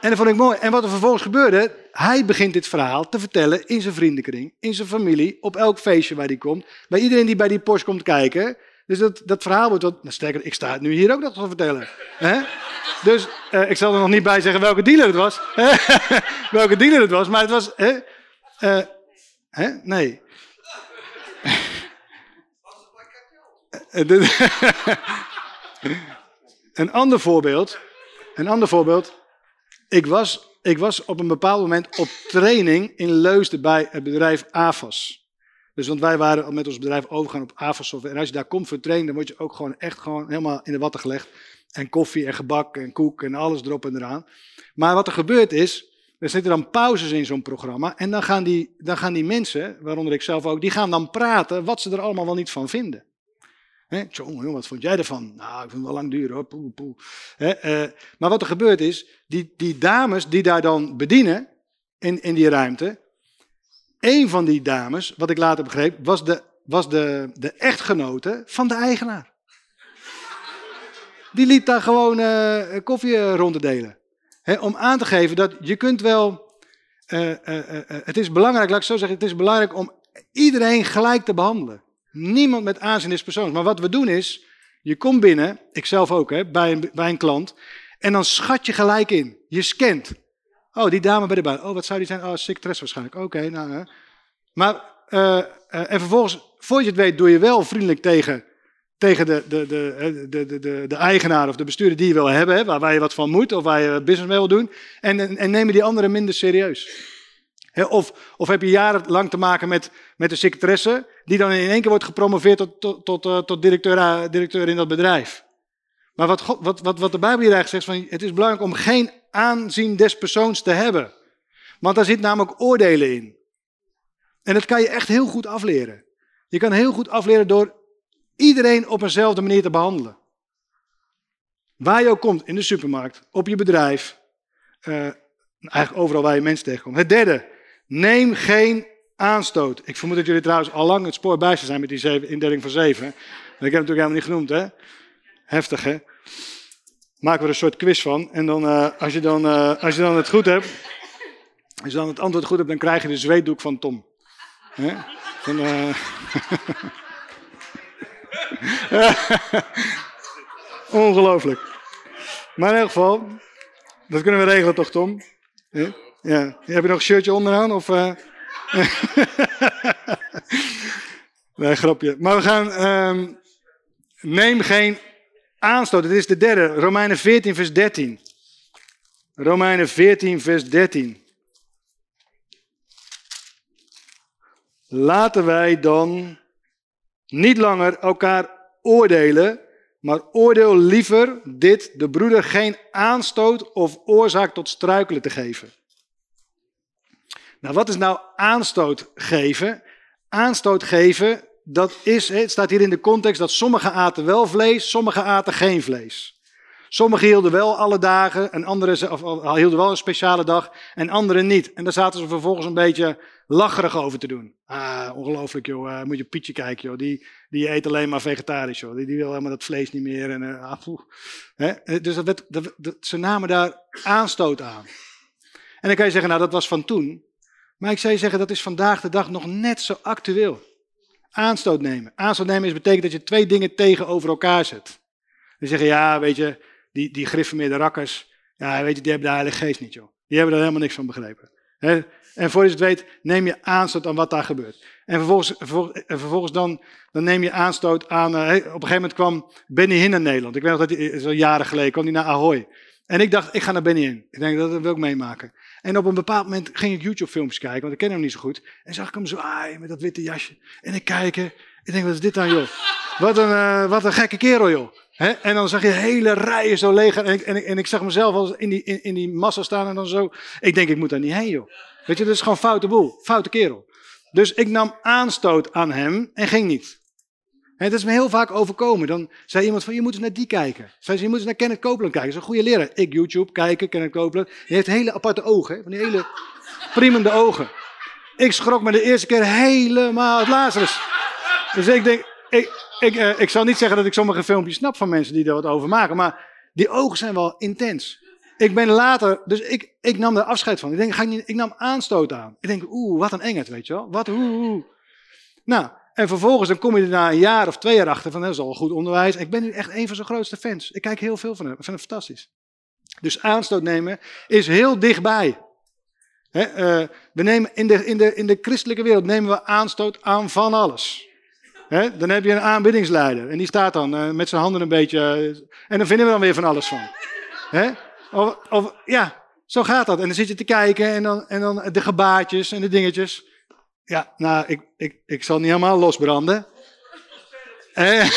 En dat vond ik mooi. En wat er vervolgens gebeurde, hij begint dit verhaal te vertellen in zijn vriendenkring, in zijn familie, op elk feestje waar hij komt, bij iedereen die bij die Porsche komt kijken. Dus dat, dat verhaal wordt wat, nou sterker, ik sta het nu hier ook nog te vertellen. Dus uh, ik zal er nog niet bij zeggen welke dealer het was. welke dealer het was, maar het was. Uh, hè? Nee. een ander voorbeeld. Een ander voorbeeld. Ik was, ik was op een bepaald moment op training in Leusden bij het bedrijf AFAS. Dus want wij waren met ons bedrijf overgegaan op AFAS software. En als je daar komt voor training, dan word je ook gewoon echt gewoon helemaal in de watten gelegd. En koffie en gebak en koek en alles erop en eraan. Maar wat er gebeurt is, er zitten dan pauzes in zo'n programma. En dan gaan, die, dan gaan die mensen, waaronder ik zelf ook, die gaan dan praten wat ze er allemaal wel niet van vinden. Hè, jongen, wat vond jij ervan? Nou, ik vind het wel lang duur hoor. Uh, maar wat er gebeurt is, die, die dames die daar dan bedienen in, in die ruimte. Een van die dames, wat ik later begreep, was de, was de, de echtgenote van de eigenaar. Die liep daar gewoon uh, koffie rond om aan te geven dat je kunt wel. het is belangrijk, laat ik zo zeggen, het is belangrijk om iedereen gelijk te behandelen. Niemand met aanzien is persoons. Maar wat we doen is, je komt binnen, ik zelf ook, hè, bij, een, klant. En dan schat je gelijk in. Je scant. Oh, die dame bij de baan. Oh, wat zou die zijn? Oh, secretaresse waarschijnlijk. Oké, nou. Maar, en vervolgens, voordat je het weet, doe je wel vriendelijk tegen, tegen de, de, de, de, de, de, de eigenaar of de bestuurder die je wil hebben, waar, waar je wat van moet of waar je business mee wil doen. En, en, en nemen die anderen minder serieus. Of, of heb je jarenlang te maken met, met een secretaresse die dan in één keer wordt gepromoveerd tot, tot, tot, uh, tot directeur, uh, directeur in dat bedrijf. Maar wat, wat, wat, wat de Bijbel hier eigenlijk zegt, van, het is belangrijk om geen aanzien des persoons te hebben. Want daar zit namelijk oordelen in. En dat kan je echt heel goed afleren. Je kan heel goed afleren door iedereen op eenzelfde manier te behandelen. Waar je ook komt, in de supermarkt, op je bedrijf, uh, eigenlijk overal waar je mensen tegenkomt. Het derde, Neem geen aanstoot. Ik vermoed dat jullie trouwens al lang het spoor bij zijn met die zeven, indeling van zeven. Dat heb ik natuurlijk helemaal niet genoemd, hè? Heftig, hè? Maken we er een soort quiz van. En dan, uh, als, je dan, uh, als je dan het goed hebt, als je dan het antwoord goed hebt, dan krijg je de zweetdoek van Tom. Hè? Ongelooflijk. Maar in ieder geval, dat kunnen we regelen toch, Tom? Ja? Heb je nog een shirtje onderaan? Of, uh... nee, grapje. Maar we gaan. Um, neem geen aanstoot. Dit is de derde. Romeinen 14, vers 13. Romeinen 14, vers 13. Laten wij dan niet langer elkaar oordelen, maar oordeel liever dit, de broeder geen aanstoot of oorzaak tot struikelen te geven. Nou, wat is nou aanstoot geven? Aanstoot geven, dat is, het staat hier in de context dat sommigen aten wel vlees, sommigen aten geen vlees. Sommigen hielden wel alle dagen, en anderen of, hielden wel een speciale dag, en anderen niet. En daar zaten ze vervolgens een beetje lacherig over te doen. Ah, ongelooflijk joh, uh, moet je Pietje kijken joh, die, die eet alleen maar vegetarisch joh, die, die wil helemaal dat vlees niet meer. En, uh, Hè? Dus dat werd, dat, dat, ze namen daar aanstoot aan. En dan kan je zeggen, nou dat was van toen. Maar ik zou je zeggen, dat is vandaag de dag nog net zo actueel. Aanstoot nemen. Aanstoot nemen is betekent dat je twee dingen tegenover elkaar zet. Die zeggen, ja, weet je, die, die griffemeerde rakkers, ja, weet je, die hebben de Heilige Geest niet, joh. Die hebben er helemaal niks van begrepen. En voor je het weet, neem je aanstoot aan wat daar gebeurt. En vervolgens, vervolgens, dan, dan neem je aanstoot aan. Uh, op een gegeven moment kwam Benny Hinn naar Nederland. Ik weet nog dat hij, zo jaren geleden, kwam hij naar Ahoy. En ik dacht, ik ga naar Benny Hinn. Ik denk, dat wil ik meemaken. En op een bepaald moment ging ik YouTube-filmpjes kijken, want ik ken hem niet zo goed. En zag ik hem zo aaien met dat witte jasje. En ik kijk, ik denk, wat is dit dan, joh? Wat een, uh, wat een gekke kerel, joh. En dan zag je hele rijen zo leeg. En ik, en ik, en ik zag mezelf al in die, in, in, die massa staan en dan zo. Ik denk, ik moet daar niet heen, joh. Weet je, dat is gewoon foute boel. Foute kerel. Dus ik nam aanstoot aan hem en ging niet. En is me heel vaak overkomen. Dan zei iemand van, je moet eens naar die kijken. Zei ze, je moet eens naar Kenneth Copeland kijken. Dat is een goede leraar. Ik YouTube, kijken, Kenneth Copeland. Die heeft hele aparte ogen. Van die hele priemende ogen. Ik schrok me de eerste keer helemaal het Lazarus. Dus ik denk, ik, ik, uh, ik zal niet zeggen dat ik sommige filmpjes snap van mensen die er wat over maken. Maar die ogen zijn wel intens. Ik ben later, dus ik, ik nam er afscheid van. Ik denk, ga ik, niet, ik nam aanstoot aan. Ik denk, oeh, wat een engert, weet je wel. Wat, oeh, Nou, en vervolgens dan kom je er na een jaar of twee jaar achter van, dat is al goed onderwijs. Ik ben nu echt een van zijn grootste fans. Ik kijk heel veel van hem. Ik vind het fantastisch. Dus aanstoot nemen is heel dichtbij. He, uh, we nemen in, de, in, de, in de christelijke wereld nemen we aanstoot aan van alles. Dan heb je een aanbiddingsleider en die staat dan uh, met zijn handen een beetje. Uh, en dan vinden we dan weer van alles van. Of, of, ja, zo gaat dat. En dan zit je te kijken en dan, en dan de gebaartjes en de dingetjes. Ja, nou, ik, ik, ik zal niet helemaal losbranden. Eh,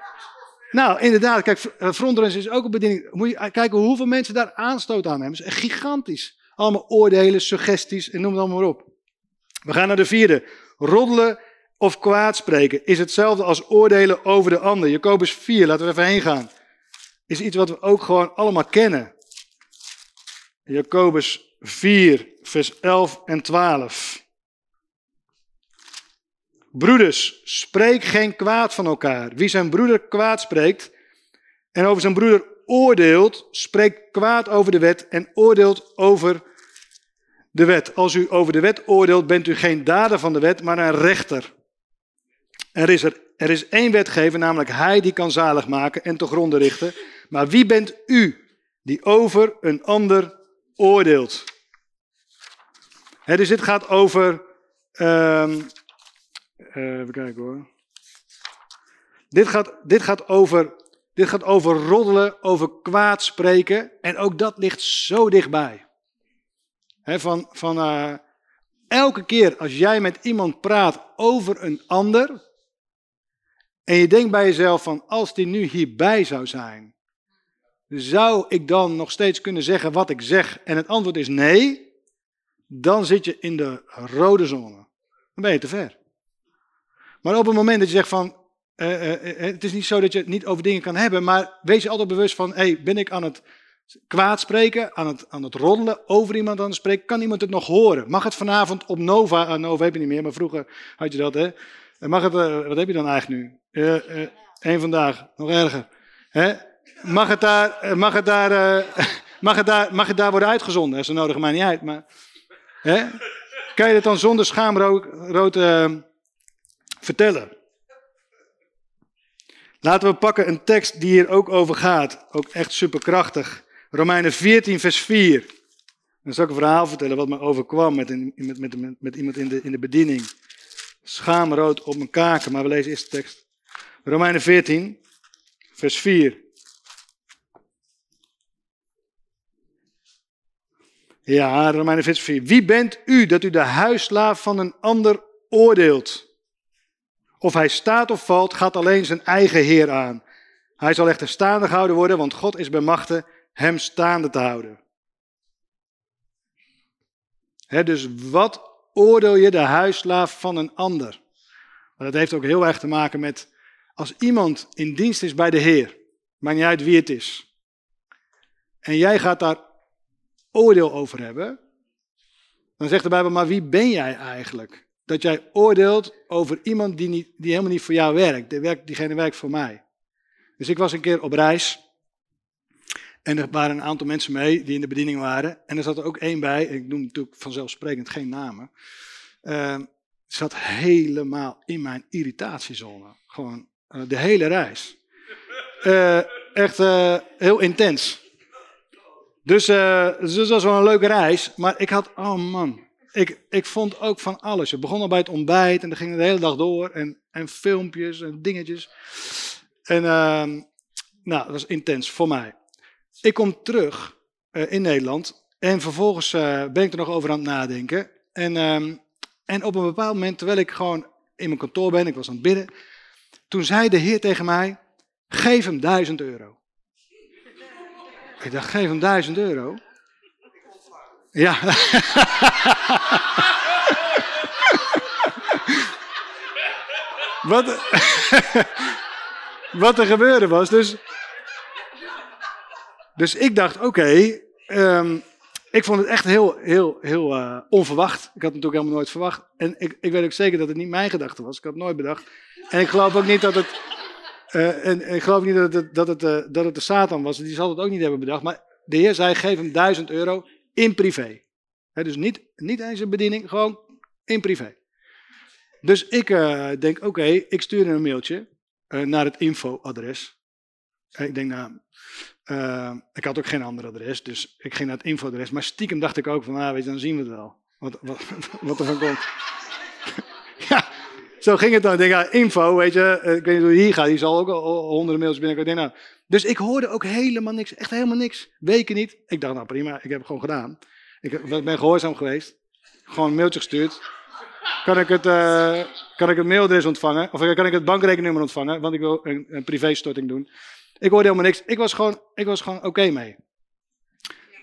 nou, inderdaad, kijk, frontrunners is ook een bediening. Moet je kijken hoeveel mensen daar aanstoot aan hebben. Is gigantisch. Allemaal oordelen, suggesties en noem het allemaal maar op. We gaan naar de vierde. Roddelen of kwaad spreken is hetzelfde als oordelen over de ander. Jacobus 4, laten we even heen gaan. Is iets wat we ook gewoon allemaal kennen. Jacobus 4, vers 11 en 12. Broeders, spreek geen kwaad van elkaar. Wie zijn broeder kwaad spreekt en over zijn broeder oordeelt, spreekt kwaad over de wet en oordeelt over de wet. Als u over de wet oordeelt, bent u geen dader van de wet, maar een rechter. Er is, er, er is één wetgever, namelijk hij die kan zalig maken en te gronden richten. Maar wie bent u die over een ander oordeelt? He, dus dit gaat over. Um, even kijken hoor. Dit gaat, dit, gaat over, dit gaat over roddelen, over kwaad spreken. En ook dat ligt zo dichtbij. Van van uh, elke keer als jij met iemand praat over een ander. En je denkt bij jezelf van als die nu hierbij zou zijn. Zou ik dan nog steeds kunnen zeggen wat ik zeg? En het antwoord is nee. Dan zit je in de rode zone. Dan ben je te ver. Maar op het moment dat je zegt van, uh, uh, het is niet zo dat je het niet over dingen kan hebben, maar wees je altijd bewust van, hey, ben ik aan het kwaad spreken, aan het, aan het roddelen, over iemand aan het spreken, kan iemand het nog horen? Mag het vanavond op Nova, uh, Nova heb je niet meer, maar vroeger had je dat, hè? Mag het, wat heb je dan eigenlijk nu? Eén vandaag, nog erger. Hè? Mag het daar, mag het daar, mag het daar, mag het daar worden uitgezonden? Ze nodigen mij niet uit, maar, hè? Kan je het dan zonder schaamrood vertellen. Laten we pakken een tekst die hier ook over gaat. Ook echt superkrachtig. Romeinen 14, vers 4. Dan zal ik een verhaal vertellen wat me overkwam met, met, met, met iemand in de, in de bediening. Schaamrood op mijn kaken, maar we lezen eerst de tekst. Romeinen 14, vers 4. Ja, Romeinen 14, vers 4. Wie bent u dat u de huisslaaf van een ander oordeelt? Of hij staat of valt, gaat alleen zijn eigen Heer aan. Hij zal echter staande gehouden worden, want God is bij hem staande te houden. dus wat oordeel je de huisslaaf van een ander? dat heeft ook heel erg te maken met als iemand in dienst is bij de Heer, maakt niet uit wie het is, en jij gaat daar oordeel over hebben, dan zegt de Bijbel, maar wie ben jij eigenlijk? dat jij oordeelt over iemand die, niet, die helemaal niet voor jou werkt. Diegene werkt voor mij. Dus ik was een keer op reis. En er waren een aantal mensen mee die in de bediening waren. En er zat er ook één bij, ik noem natuurlijk vanzelfsprekend geen namen. Uh, zat helemaal in mijn irritatiezone. Gewoon uh, de hele reis. Uh, echt uh, heel intens. Dus, dus dat was wel een leuke reis. Maar ik had, oh man, ik, ik vond ook van alles. Je begon al bij het ontbijt en dan ging de hele dag door. En, en filmpjes en dingetjes. En uh, nou, dat was intens voor mij. Ik kom terug uh, in Nederland. En vervolgens uh, ben ik er nog over aan het nadenken. En, uh, en op een bepaald moment, terwijl ik gewoon in mijn kantoor ben, ik was aan het bidden. Toen zei de Heer tegen mij, geef hem duizend euro. Ik dacht, geef hem duizend euro? Ja. wat, wat er gebeurde was, dus... Dus ik dacht, oké, ehm, ik vond het echt heel, heel, heel uh, onverwacht. Ik had het natuurlijk helemaal nooit verwacht. En ik, ik weet ook zeker dat het niet mijn gedachte was. Ik had het nooit bedacht. En ik geloof ook niet dat het... Uh, en, ik geloof niet dat het, dat, het, uh, dat het de Satan was. Die zal het ook niet hebben bedacht. Maar de Heer zei, geef hem duizend euro in privé. Dus niet, niet eens een bediening, gewoon in privé. Dus ik denk, oké, ik stuur een mailtje naar het infoadres. Ik denk, nou, uh, ik had ook geen ander adres, dus ik ging naar het infoadres. Maar stiekem dacht ik ook van, ah, weet je, dan zien we het wel. Wat, wat, wat er van komt. ja, zo ging het dan. Ik denk, info, weet je, ik weet niet hoe hier gaat. Die zal ook al honderden mails binnen. nou. Dus ik hoorde ook helemaal niks, echt helemaal niks. Weken niet. Ik dacht, nou prima, ik heb het gewoon gedaan. Ik ben gehoorzaam geweest. Gewoon een mailtje gestuurd. Kan ik het, uh, kan ik het mailadres ontvangen? Of kan ik het bankrekeningnummer ontvangen? Want ik wil een, een privéstorting doen. Ik hoorde helemaal niks. Ik was gewoon, ik was gewoon oké mee.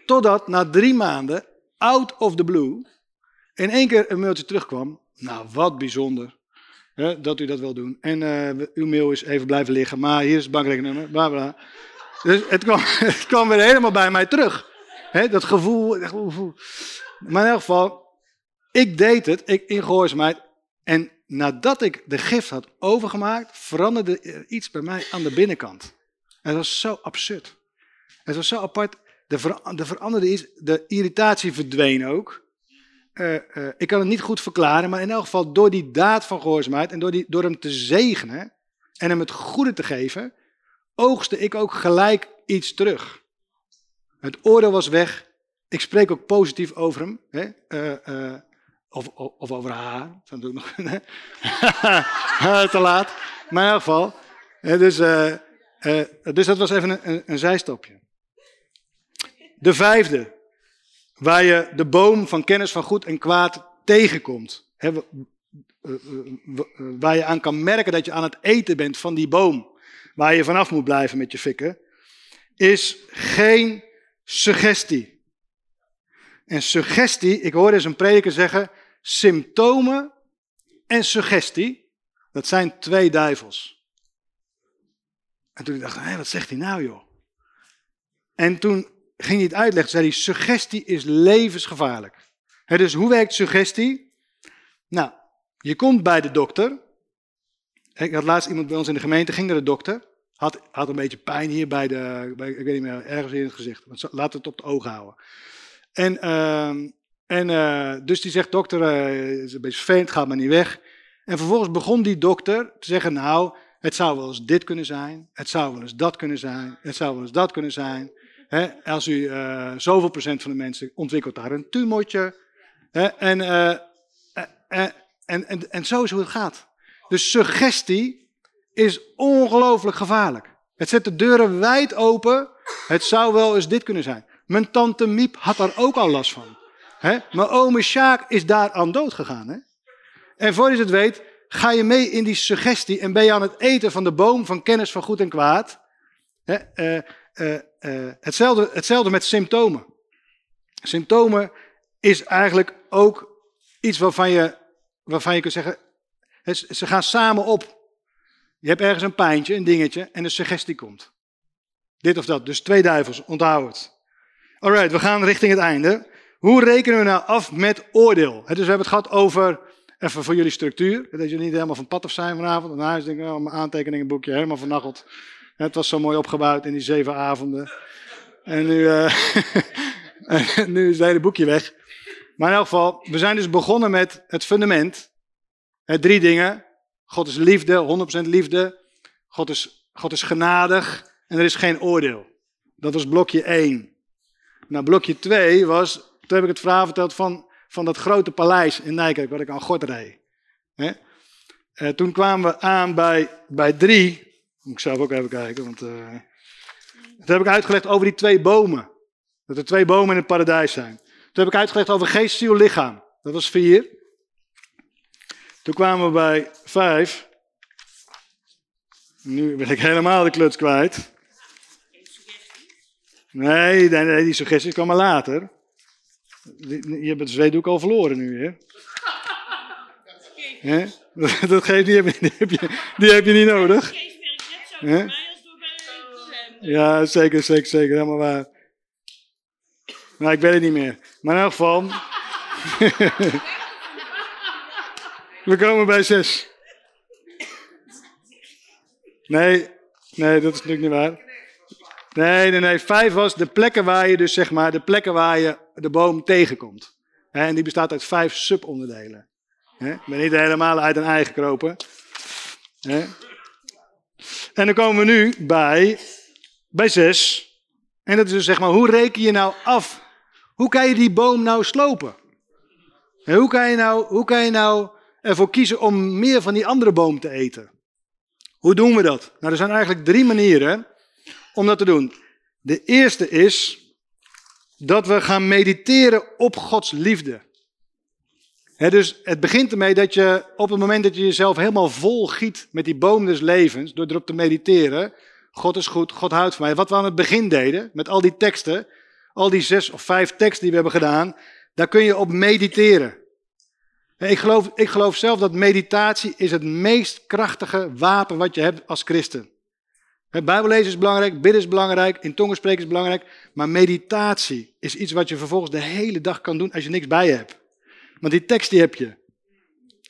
Totdat na drie maanden, out of the blue, in één keer een mailtje terugkwam. Nou, wat bijzonder hè, dat u dat wil doen. En uh, uw mail is even blijven liggen, maar hier is het bankrekeningnummer, bla bla. Dus het kwam, het kwam weer helemaal bij mij terug. Hè, dat gevoel, Maar in elk geval, ik deed het, ik in gehoorzaamheid. En nadat ik de gift had overgemaakt, veranderde er iets bij mij aan de binnenkant. Het was zo absurd. Het was zo apart. De, ver, de veranderde is, de irritatie verdween ook. Uh, uh, ik kan het niet goed verklaren, maar in elk geval door die daad van gehoorzaamheid en door, die, door hem te zegenen en hem het goede te geven, oogste ik ook gelijk iets terug. Het oordeel was weg. Ik spreek ook positief over hem. Hè? Uh, of, of, of, over haar. Dat doe ik nog. te laat. Maar in elk geval. Dus uh, dus dat was even een, een, zijstapje. De vijfde, waar je de boom van kennis van goed en kwaad tegenkomt. Hè, uh, waar je aan kan merken dat je aan het eten bent van die boom. Waar je vanaf moet blijven met je fikken. Is geen suggestie. En suggestie, ik hoorde eens een prediker zeggen, symptomen en suggestie, dat zijn twee duivels. En toen dacht ik, hé, wat zegt hij nou joh? En toen ging hij het uitleggen, zei hij, suggestie is levensgevaarlijk. Dus hoe werkt suggestie? Nou, je komt bij de dokter. Ik had laatst iemand bij ons in de gemeente, ging naar de dokter. Had, had een beetje pijn hier bij de, bij, ik weet niet meer, ergens in het gezicht. Laat het op de ogen houden. En, uh, en uh, dus die zegt, dokter, uh, is een beetje vervelend, gaat maar niet weg. En vervolgens begon die dokter te zeggen, nou, het zou wel eens dit kunnen zijn. Het zou wel eens dat kunnen zijn. Het zou wel eens dat kunnen zijn. als u uh, zoveel procent van de mensen ontwikkelt daar een tumortje. en, uh, en, en, en zo is hoe het gaat. Dus suggestie is ongelooflijk gevaarlijk. Het zet de deuren wijd open. Het zou wel eens dit kunnen zijn. Mijn tante Miep had daar ook al last van. Hè? Mijn ome Sjaak is daar aan dood gegaan. En voor je het weet, ga je mee in die suggestie en ben je aan het eten van de boom van kennis van goed en kwaad. Uh, uh, uh, hetzelfde, hetzelfde met symptomen. Symptomen is eigenlijk ook iets waarvan je, waarvan je kunt zeggen, ze gaan samen op. Je hebt ergens een pijntje, een dingetje, en een suggestie komt. Dit of dat. Dus twee duivels, onthoud het. Alright, we gaan richting het einde. Hoe rekenen we nou af met oordeel? Dus we hebben het gehad over Even voor jullie structuur. Dat jullie niet helemaal van pad af zijn vanavond. En huis denk ik, oh, mijn aantekeningenboekje helemaal vernacheld. Het was zo mooi opgebouwd in die zeven avonden. En nu, uh, nu is het hele boekje weg. Maar in elk geval, we zijn dus begonnen met het fundament. Het drie dingen. God is liefde, 100% liefde. God is, God is genadig en er is geen oordeel. Dat was blokje 1. Nou, blokje 2 was, toen heb ik het verhaal verteld van van dat grote paleis in Nijkerk, wat ik aan God reed. Uh, toen kwamen we aan bij, bij drie. Moet ik zelf ook even kijken, want uh, dat heb ik uitgelegd over die twee bomen. Dat er twee bomen in het paradijs zijn. Toen heb ik uitgelegd over geest, ziel, lichaam. Dat was vier. Toen kwamen we bij vijf. Nu ben ik helemaal de kluts kwijt. Nee, nee, nee die suggestie kwam maar later. Je hebt het zweetdoek al verloren nu, hè? hè? dat geeft niet, die heb je, die heb je niet nodig. Hè? voor mij als door bij hem. Ja, zeker, zeker, zeker. Helemaal waar. Nou, ik weet het niet meer. Maar in elk geval. We komen bij zes. Nee, nee, dat is natuurlijk niet waar. Nee, nee, nee. Vijf was de plekken waar je dus, zeg maar, de plekken waar je de boom tegenkomt. En die bestaat uit vijf subonderdelen. Ik ben niet helemaal uit een ei gekropen. Hè. En dan komen we nu bij bij 6. En dat is dus zeg maar, hoe reken je nou af? Hoe kan je die boom nou slopen? En hoe kan je nou, hoe kan je nou ervoor kiezen om meer van die andere boom te eten? Hoe doen we dat? Nou, er zijn eigenlijk drie manieren om dat te doen. De eerste is dat we gaan mediteren op Gods liefde. Dus het begint ermee dat je op het moment dat je jezelf helemaal vol giet met die boom des levens, door erop te mediteren, God is goed, God houdt van mij. Wat we aan het begin deden, met al die teksten, al die zes of vijf teksten die we hebben gedaan, daar kun je op mediteren. En Ik geloof, ik geloof zelf dat meditatie is het meest krachtige wapen wat je hebt als christen. Bijbellezen is belangrijk, bidden is belangrijk, in tongen spreken is belangrijk, maar meditatie is iets wat je vervolgens de hele dag kan doen als je niks bij je hebt. Want die tekst die heb je.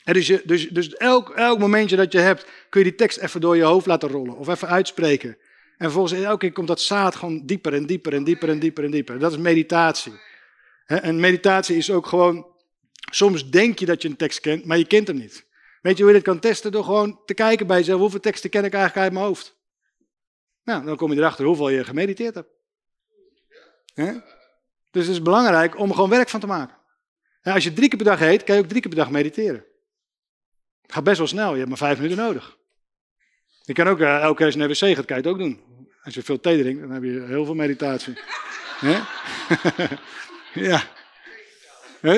En dus dus, dus elk, elk momentje dat je hebt, kun je die tekst even door je hoofd laten rollen of even uitspreken. En vervolgens elke keer komt dat zaad gewoon dieper en dieper en dieper en dieper en dieper. Dat is meditatie. En meditatie is ook gewoon, soms denk je dat je een tekst kent, maar je kent hem niet. Weet je hoe je dit kan testen? Door gewoon te kijken bij jezelf, hoeveel teksten ken ik eigenlijk uit mijn hoofd? Nou, dan kom je erachter hoeveel je gemediteerd hebt. Dus het is belangrijk om er gewoon werk van te maken. En als je drie keer per dag eet, kan je ook drie keer per dag mediteren. Het gaat best wel snel, je hebt maar vijf minuten nodig. Je kan ook, eh, elke keer als je naar wc gaat, kan je het ook doen. Als je veel thee drinkt, dan heb je heel veel meditatie. Ja.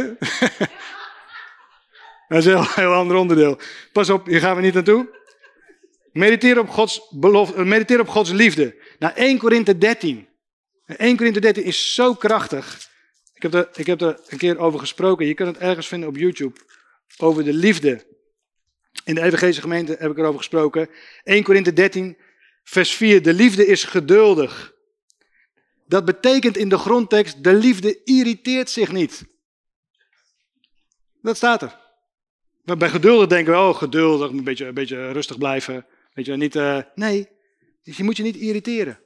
Dat is een heel, heel ander onderdeel. Pas op, hier gaan we niet naartoe. Mediteer op Gods, belofte, eh, mediteer op Gods liefde. Nou, 1 Korinthe 13. 1 Korinthe 13 is zo krachtig. Ik heb, er, ik heb er een keer over gesproken. Je kunt het ergens vinden op YouTube. Over de liefde. In de evangelische gemeente heb ik erover gesproken. 1 Korinthe 13, vers 4. De liefde is geduldig. Dat betekent in de grondtekst, de liefde irriteert zich niet. Dat staat er. Bij geduldig denken we, oh geduldig, een beetje, een beetje rustig blijven. Weet je, niet, eh, nee, dus je moet je niet irriteren.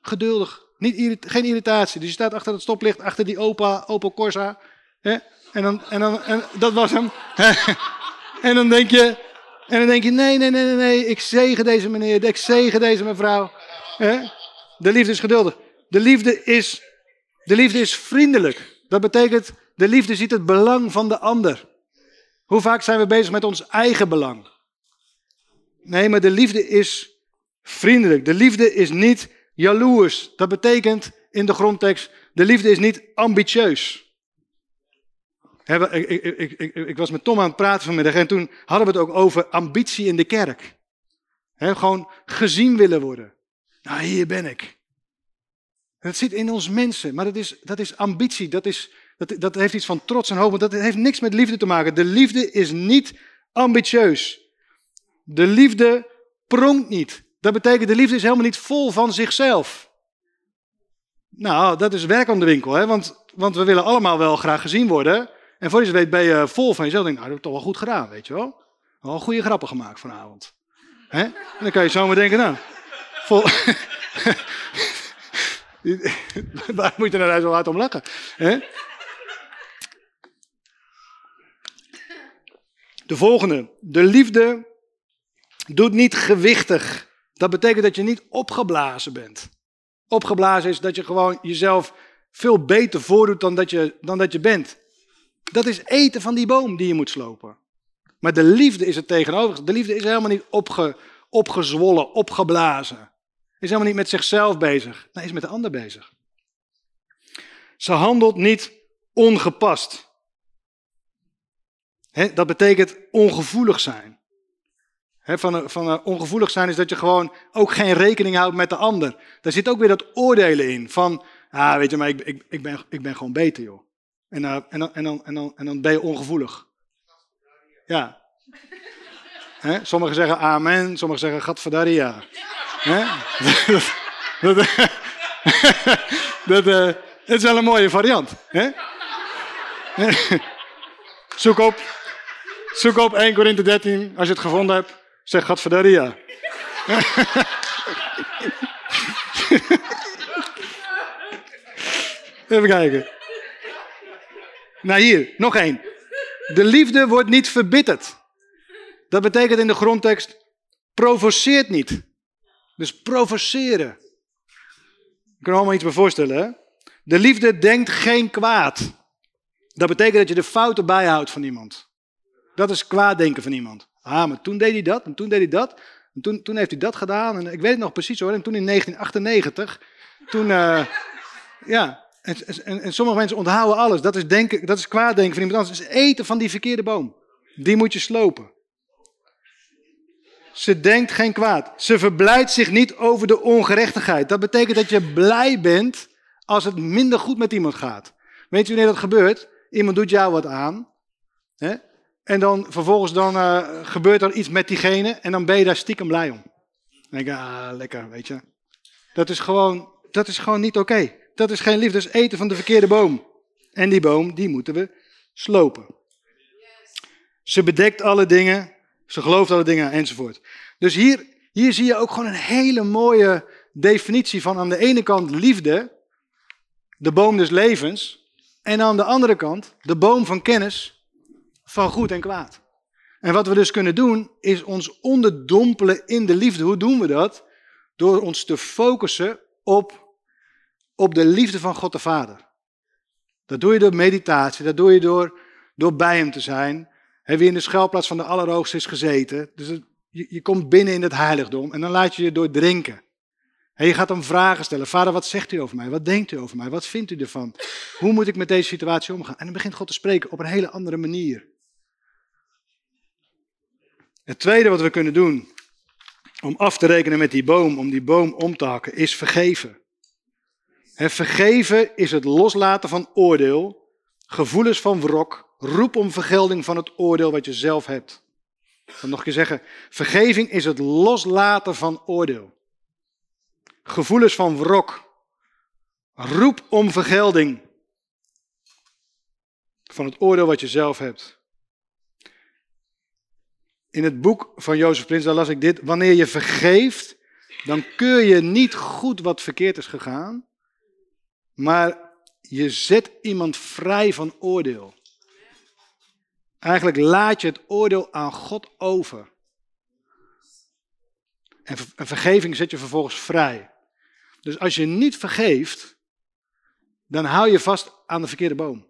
Geduldig, niet geen irritatie. Dus je staat achter het stoplicht, achter die opa, Opel Corsa. Hè? En, dan, en, dan, en dat was hem. en dan denk je, en dan denk je, nee, nee, nee, nee, nee, ik zegen deze meneer, ik zegen deze mevrouw. Hè? De liefde is geduldig. De liefde is, de liefde is vriendelijk. Dat betekent, de liefde ziet het belang van de ander. Hoe vaak zijn we bezig met ons eigen belang? Nee, maar de liefde is vriendelijk. De liefde is niet jaloers. Dat betekent in de grondtekst, de liefde is niet ambitieus. Ik, ik, ik, ik, was met Tom aan het praten vanmiddag en toen hadden we het ook over ambitie in de kerk. Gewoon gezien willen worden. Nou, hier ben ik. Dat zit in ons mensen, maar dat is, dat is ambitie, dat, is, dat, dat heeft iets van trots en hoop, want dat heeft niks met liefde te maken. De liefde is niet ambitieus. De liefde pronkt niet. Dat betekent, de liefde is helemaal niet vol van zichzelf. Nou, dat is werk aan de winkel, hè? Want, want we willen allemaal wel graag gezien worden. En voor je weet ben je vol van jezelf. Denk, nou, dat heb ik toch wel goed gedaan, weet je wel. Wel goede grappen gemaakt vanavond. Hè? En dan kan je zomaar denken, nou, vol... Waar moet je nou zo hard om lachen? Hè? De volgende. De liefde doet niet gewichtig. Dat betekent dat je niet opgeblazen bent. Opgeblazen is dat je gewoon jezelf veel beter voordoet dan dat je, dan dat je bent. Dat is eten van die boom die je moet slopen. Maar de liefde is het tegenover. De liefde is helemaal niet opge, opgezwollen, opgeblazen. Is helemaal niet met zichzelf bezig. Nee, is met de ander bezig. Ze handelt niet ongepast. Dat betekent ongevoelig zijn. Van, van een ongevoelig zijn is dat je gewoon ook geen rekening houdt met de ander. Daar zit ook weer dat oordelen in. Van, ah, weet je, maar ik, ik, ik, ben, ik ben gewoon beter, joh. En, eh, en, dan, en, en, en dan ben je ongevoelig. Ja. Sommigen zeggen amen, sommigen zeggen gadverdaria. Dat, dat, dat, eh, het is wel een mooie variant. Zoek, op, zoek op 1 Korinthe 13, als je het gevonden hebt, zeg gadverdaria. Even kijken. Nou hier, nog één. De liefde wordt niet verbitterd. Dat betekent in de grondtekst, provoceert niet. Dus provoceren. Ik kan er allemaal iets bij voorstellen. Hè? De liefde denkt geen kwaad. Dat betekent dat je de fouten bijhoudt van iemand. Dat is kwaaddenken van iemand. Ah, maar toen deed hij dat, en toen deed hij dat, en toen, toen heeft hij dat gedaan. En ik weet het nog precies hoor, en toen in 1998, toen, uh, ja, en, en, sommige mensen onthouden alles. Dat is, denken, dat is kwaaddenken van iemand anders. Dat is eten van die verkeerde boom. Die moet je slopen. Ze denkt geen kwaad. Ze verblijdt zich niet over de ongerechtigheid. Dat betekent dat je blij bent als het minder goed met iemand gaat. Weet je wanneer dat gebeurt? Iemand doet jou wat aan. Hè? En dan vervolgens dan, uh, gebeurt er iets met diegene. En dan ben je daar stiekem blij om. Dan denk ah, lekker, weet je. Dat is gewoon, dat is gewoon niet oké. Dat is geen liefde, dat is eten van de verkeerde boom. En die boom, die moeten we slopen. Ze bedekt alle dingen, ze gelooft alle dingen enzovoort. Dus hier, hier zie je ook gewoon een hele mooie definitie van aan de ene kant liefde, de boom des levens, en aan de andere kant de boom van kennis van goed en kwaad. En wat we dus kunnen doen, is ons onderdompelen in de liefde. Hoe doen we dat? Door ons te focussen op op de liefde van God de Vader. Dat doe je door meditatie, dat doe je door, door bij Hem te zijn. Hij wie in de schuilplaats van de Allerhoogste is gezeten. Dus je, je komt binnen in het heiligdom en dan laat je je doordrinken. En je gaat hem vragen stellen. Vader, wat zegt u over mij? Wat denkt u over mij? Wat vindt u ervan? Hoe moet ik met deze situatie omgaan? En dan begint God te spreken op een hele andere manier. Het tweede wat we kunnen doen om af te rekenen met die boom, om die boom om te hakken, is vergeven. Vergeven is het loslaten van oordeel, gevoelens van wrok, roep om vergelding van het oordeel wat je zelf hebt. Ik nog een keer zeggen, vergeving is het loslaten van oordeel. Gevoelens van wrok, roep om vergelding van het oordeel wat je zelf hebt. In het boek van Jozef Prins, daar las ik dit. Wanneer je vergeeft, dan keur je niet goed wat verkeerd is gegaan, maar je zet iemand vrij van oordeel. Eigenlijk laat je het oordeel aan God over. En vergeving zet je vervolgens vrij. Dus als je niet vergeeft, dan hou je vast aan de verkeerde boom.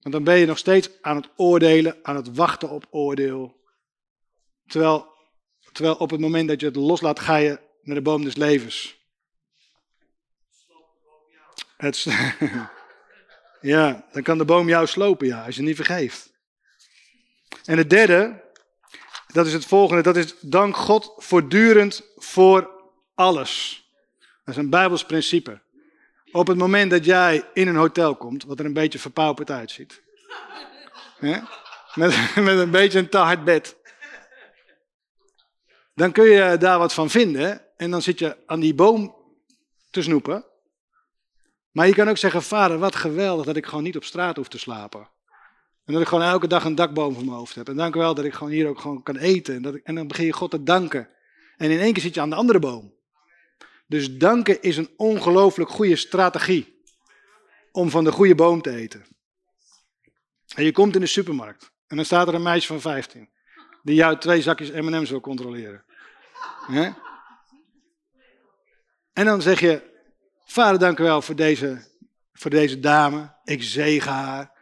Want dan ben je nog steeds aan het oordelen, aan het wachten op oordeel. Terwijl, terwijl op het moment dat je het loslaat, ga je naar de boom des levens. Het, ja, dan kan de boom jou slopen, ja, als je niet vergeeft. En het derde, dat is het volgende, dat is dank God voortdurend voor alles. Dat is een Bijbels principe. Op het moment dat jij in een hotel komt, wat er een beetje verpauperd uitziet. Met, met een beetje een te hard bed. Dan kun je daar wat van vinden. En dan zit je aan die boom te snoepen. Maar je kan ook zeggen, vader, wat geweldig dat ik gewoon niet op straat hoef te slapen. En dat ik gewoon elke dag een dak boven mijn hoofd heb. En dank wel dat ik gewoon hier ook gewoon kan eten. En, dat en dan begin je God te danken. En in één keer zit je aan de andere boom. Dus danken is een ongelooflijk goede strategie. Om van de goede boom te eten. En je komt in de supermarkt. En dan staat er een meisje van 15. Die jou twee zakjes M&M's wil controleren. En dan zeg je, Vader, dank u wel voor deze, voor deze dame. Ik zegen haar.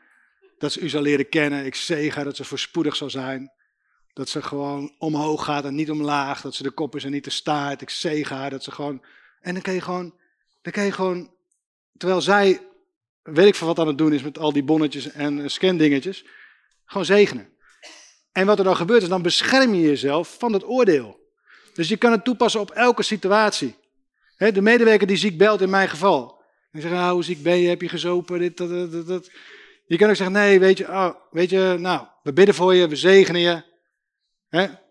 Dat ze u zal leren kennen. Ik zegen haar dat ze voorspoedig zal zijn. Dat ze gewoon omhoog gaat en niet omlaag. Dat ze de kop is en niet de staart. Ik zegen haar dat ze gewoon. En dan kan je gewoon. Dan kan je gewoon. Terwijl zij. Weet ik van wat aan het doen is met al die bonnetjes en scandingetjes. Gewoon zegenen. En wat er dan gebeurt is, dan bescherm je jezelf van het oordeel. Dus je kan het toepassen op elke situatie de medewerker die ziek belt in mijn geval. En zegt, nou, hoe ziek ben je? Heb je gezopen? Dit, dat, dat, dat. Je kan ook zeggen, nee, weet je, oh, weet je, nou, we bidden voor je, we zegenen je.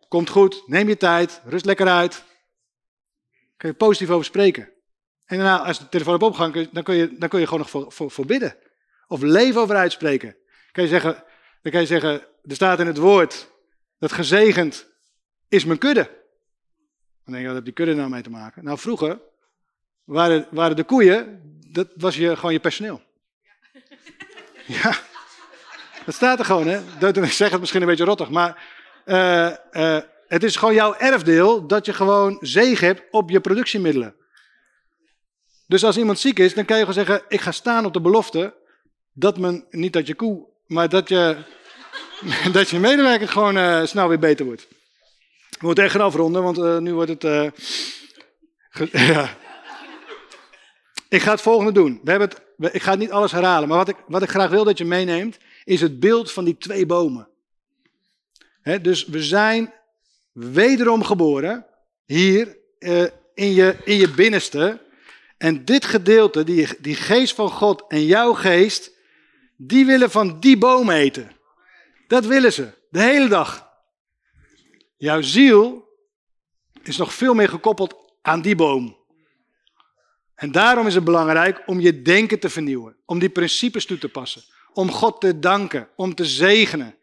Komt goed, neem je tijd, rust lekker uit. Kun je positief over spreken. En daarna, als de telefoon op opgang, kun je- dan kun je, dan kun je gewoon nog voor, voor, voor bidden. Of leven over uitspreken. Kan je zeggen, dan kan je zeggen, er staat in het woord dat gezegend is mijn kudde. Dan denk je, wat heeft die kudde nou mee te maken? Nou, vroeger waren, waren de koeien, dat was je, gewoon je personeel. Ja, dat staat er gewoon, hè. Ik zeg het misschien een beetje rottig, maar eh, eh, het is gewoon jouw erfdeel dat je gewoon zegen hebt op je productiemiddelen. Dus als iemand ziek is, dan kan je gewoon zeggen, ik ga staan op de belofte dat men, niet dat je koe, maar dat je, dat je medewerker gewoon eh, snel weer beter wordt. We moeten echt gaan afronden, want eh, nu wordt het... eh, ja. Ik ga het volgende doen. We hebben het, ik ga niet alles herhalen, maar wat ik, wat ik graag wil dat je meeneemt, is het beeld van die twee bomen. Dus we zijn wederom geboren, hier eh, in, je, in je binnenste. En dit gedeelte, die, die geest van God en jouw geest, die willen van die boom eten. Dat willen ze, de hele dag. Jouw ziel is nog veel meer gekoppeld aan die boom. En daarom is het belangrijk om je denken te vernieuwen, om die principes toe te passen, om God te danken, om te zegenen,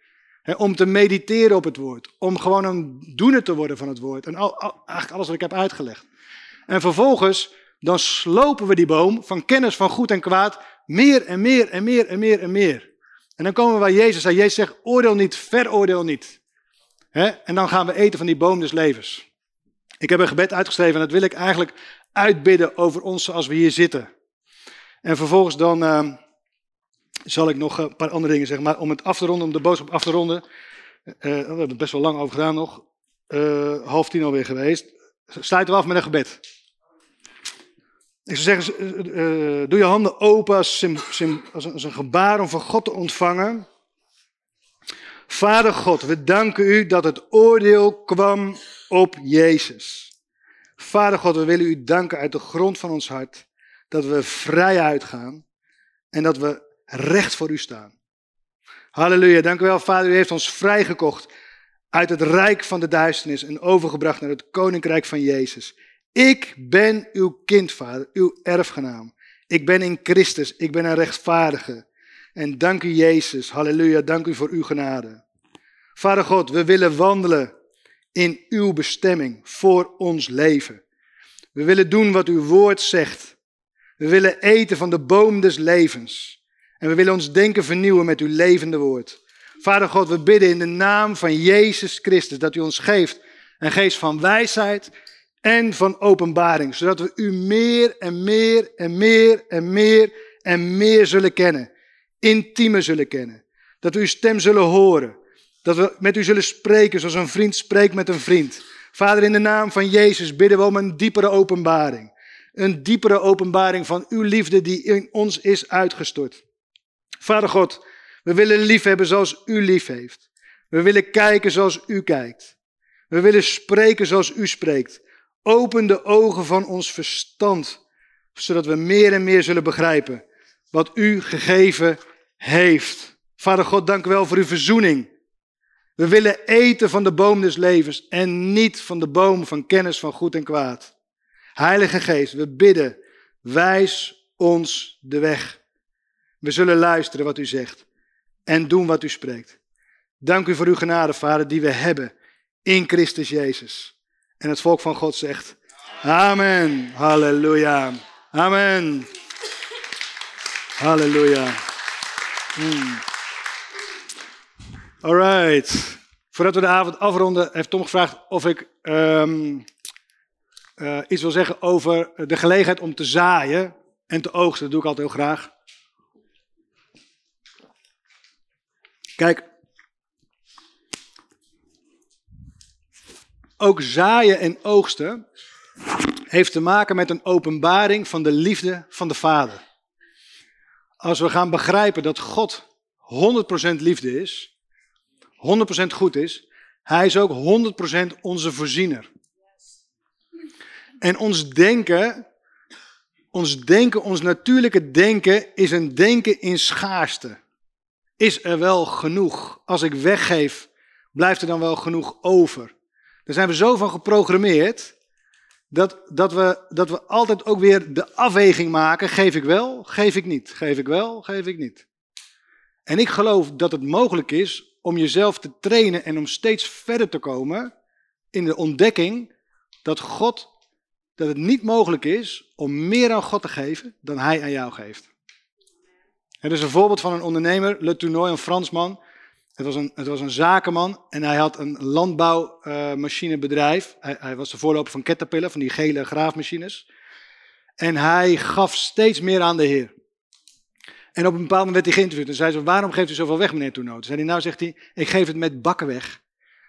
om te mediteren op het woord, om gewoon een doener te worden van het woord en al, eigenlijk alles wat ik heb uitgelegd. En vervolgens, dan slopen we die boom van kennis van goed en kwaad meer en meer en meer en meer en meer. En dan komen we waar Jezus zei, Jezus zegt, oordeel niet, veroordeel niet. En dan gaan we eten van die boom des levens. Ik heb een gebed uitgeschreven en dat wil ik eigenlijk uitbidden over ons als we hier zitten. En vervolgens dan eh, zal ik nog een paar andere dingen zeggen. Maar om het af te ronden, om de boodschap af te ronden. eh, we hebben het best wel lang over gedaan nog. eh, half tien alweer geweest. Sluiten we af met een gebed. Ik zou zeggen, eh, eh, doe je handen open als, sym- sym- als, een, als een gebaar om van God te ontvangen. Vader God, we danken u dat het oordeel kwam op Jezus. Vader God, we willen u danken uit de grond van ons hart dat we vrij uitgaan en dat we recht voor u staan. Halleluja, dank u wel Vader, u heeft ons vrijgekocht uit het rijk van de duisternis en overgebracht naar het koninkrijk van Jezus. Ik ben uw kind, Vader, uw erfgenaam. Ik ben in Christus, ik ben een rechtvaardige. En dank u Jezus, halleluja, dank u voor uw genade. Vader God, we willen wandelen in uw bestemming voor ons leven. We willen doen wat uw woord zegt. We willen eten van de boom des levens. En we willen ons denken vernieuwen met uw levende woord. Vader God, we bidden in de naam van Jezus Christus dat u ons geeft een geest van wijsheid en van openbaring, zodat we u meer en meer en meer en meer en meer zullen kennen. Intiemer zullen kennen. Dat we uw stem zullen horen. Dat we met u zullen spreken zoals een vriend spreekt met een vriend. Vader, in de naam van Jezus bidden we om een diepere openbaring. Een diepere openbaring van uw liefde die in ons is uitgestort. Vader God, we willen liefhebben zoals u lief heeft. We willen kijken zoals u kijkt. We willen spreken zoals u spreekt. Open de ogen van ons verstand, zodat we meer en meer zullen begrijpen wat u gegeven heeft. Vader God, dank u wel voor uw verzoening. We willen eten van de boom des levens en niet van de boom van kennis van goed en kwaad. Heilige Geest, we bidden, wijs ons de weg. We zullen luisteren wat u zegt en doen wat u spreekt. Dank u voor uw genade, Vader, die we hebben in Christus Jezus. En het volk van God zegt, Amen. Halleluja. Amen. Halleluja. Hmm. Alright. Voordat we de avond afronden, heeft Tom gevraagd of ik ehm, eh, iets wil zeggen over de gelegenheid om te zaaien en te oogsten. Dat doe ik altijd heel graag. Kijk, ook zaaien en oogsten heeft te maken met een openbaring van de liefde van de Vader. Als we gaan begrijpen dat God 100% liefde is, 100% goed is, hij is ook 100% onze voorziener. En ons denken, ons denken, ons natuurlijke denken is een denken in schaarste. Is er wel genoeg? Als ik weggeef, blijft er dan wel genoeg over? Daar zijn we zo van geprogrammeerd dat, dat, we, dat we altijd ook weer de afweging maken: geef ik wel, geef ik niet, geef ik wel, geef ik niet. En ik geloof dat het mogelijk is om jezelf te trainen en om steeds verder te komen in de ontdekking dat God, dat het niet mogelijk is om meer aan God te geven dan Hij aan jou geeft. Het is een voorbeeld van een ondernemer, Le Tournoy, een Fransman. Het was een, het was een zakenman en hij had een landbouwmachinebedrijf. hij, hij was de voorloper van Caterpillar, van die gele graafmachines. En hij gaf steeds meer aan de Heer. En op een bepaald moment werd hij geïnterviewd. En zei ze, waarom geeft u zoveel weg, meneer Tournoy? Toen zei hij, nou zegt hij, ik geef het met bakken weg.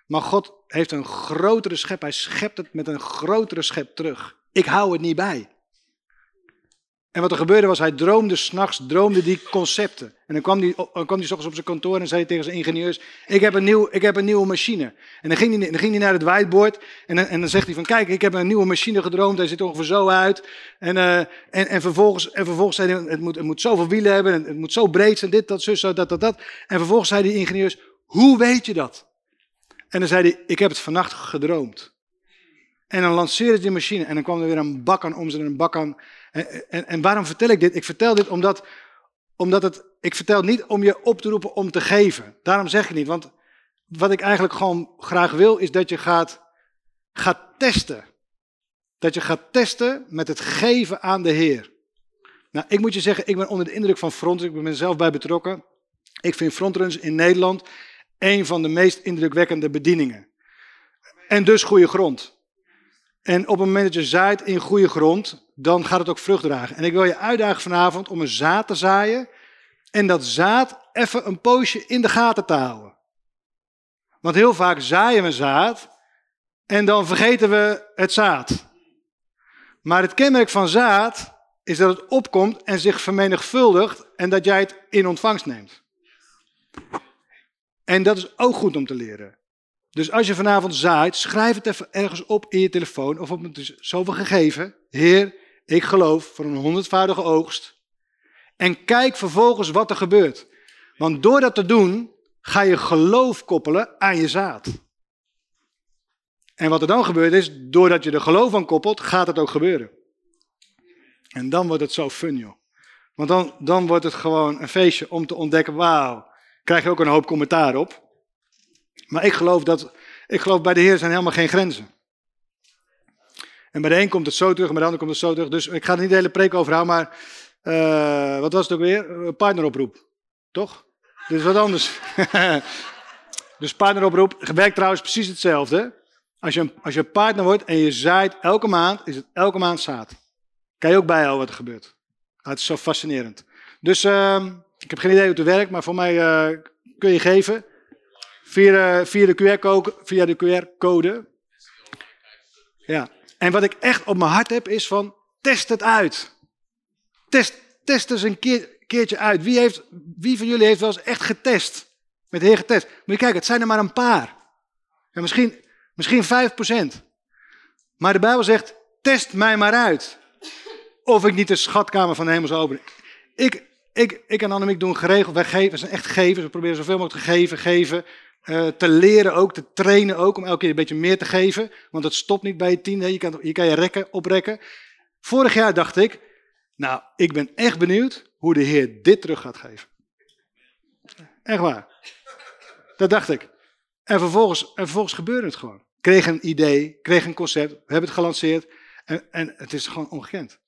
Maar God heeft een grotere schep. Hij schept het met een grotere schep terug. Ik hou het niet bij. En wat er gebeurde was, hij droomde s'nachts, droomde die concepten. En dan kwam hij, dan hij op zijn kantoor en zei tegen zijn ingenieurs, ik heb een, nieuw, ik heb een nieuwe machine. En dan ging hij, hij naar het whiteboard en en dan zegt hij van, kijk, ik heb een nieuwe machine gedroomd, hij ziet er ongeveer zo uit. En, uh, en, en, vervolgens, en vervolgens zei hij, het moet, het moet zoveel wielen hebben, het moet zo breed zijn, dit, dat, zo, dat, dat, dat. En vervolgens zei die ingenieurs, hoe weet je dat? En dan zei hij, ik heb het vannacht gedroomd. En dan lanceerde die machine en dan kwam er weer een bak aan omzet en een bak aan. En, en, en, waarom vertel ik dit? Ik vertel dit omdat, omdat het, ik vertel niet om je op te roepen om te geven. Daarom zeg ik niet, want wat ik eigenlijk gewoon graag wil is dat je gaat, gaat testen. Dat je gaat testen met het geven aan de Heer. Nou, ik moet je zeggen, ik ben onder de indruk van frontruns. Ik ben er zelf bij betrokken. Ik vind frontruns in Nederland een van de meest indrukwekkende bedieningen. En dus goede grond. En op het moment dat je zaait in goede grond, dan gaat het ook vrucht dragen. En ik wil je uitdagen vanavond om een zaad te zaaien. En dat zaad even een poosje in de gaten te houden. Want heel vaak zaaien we zaad en dan vergeten we het zaad. Maar het kenmerk van zaad is dat het opkomt en zich vermenigvuldigt en dat jij het in ontvangst neemt. En dat is ook goed om te leren. Dus als je vanavond zaait, schrijf het even ergens op in je telefoon of op een zoveel gegeven. Heer, ik geloof voor een honderdvoudige oogst. En kijk vervolgens wat er gebeurt. Want door dat te doen, ga je geloof koppelen aan je zaad. En wat er dan gebeurt is, doordat je er geloof aan koppelt, gaat het ook gebeuren. En dan wordt het zo fun, joh. Want dan, dan wordt het gewoon een feestje om te ontdekken, wauw, krijg je ook een hoop commentaar op. Maar ik geloof dat, ik geloof bij de Heer zijn helemaal geen grenzen. En bij de een komt het zo terug, en bij de ander komt het zo terug. Dus ik ga er niet de hele preek over houden, maar uh, wat was het ook weer? Partneroproep, toch? Dit is wat anders. dus partneroproep werkt trouwens precies hetzelfde. Als je, als je partner wordt en je zaait elke maand, is het elke maand zaad. Kan je ook bijhouden wat er gebeurt. Nou, het is zo fascinerend. Dus uh, ik heb geen idee hoe het werkt, maar voor mij uh, kun je geven. Via via de QR-code. QR-code. Ja. En wat ik echt op mijn hart heb is van, test het uit. Test, test eens een keer, keertje uit. Wie, heeft, wie van jullie heeft wel eens echt getest? Met Heer getest. Moet je kijken, het zijn er maar een paar. Misschien, misschien 5%. Maar de Bijbel zegt, test mij maar uit. Of ik niet de schatkamer van de hemel zou openen. Ik, ik, ik en Annemiek doen geregeld, wij geven, we zijn echt gevers. We proberen zoveel mogelijk te geven, geven. Uh, te leren ook, te trainen ook, om elke keer een beetje meer te geven. Want het stopt niet bij je tiende, je kan je, kan je rekken, oprekken. Vorig jaar dacht ik, nou, ik ben echt benieuwd hoe de Heer dit terug gaat geven. Echt waar. Dat dacht ik. En vervolgens, en vervolgens gebeurde het gewoon. Kreeg een idee, kreeg een concept, we hebben het gelanceerd. En, en het is gewoon ongekend.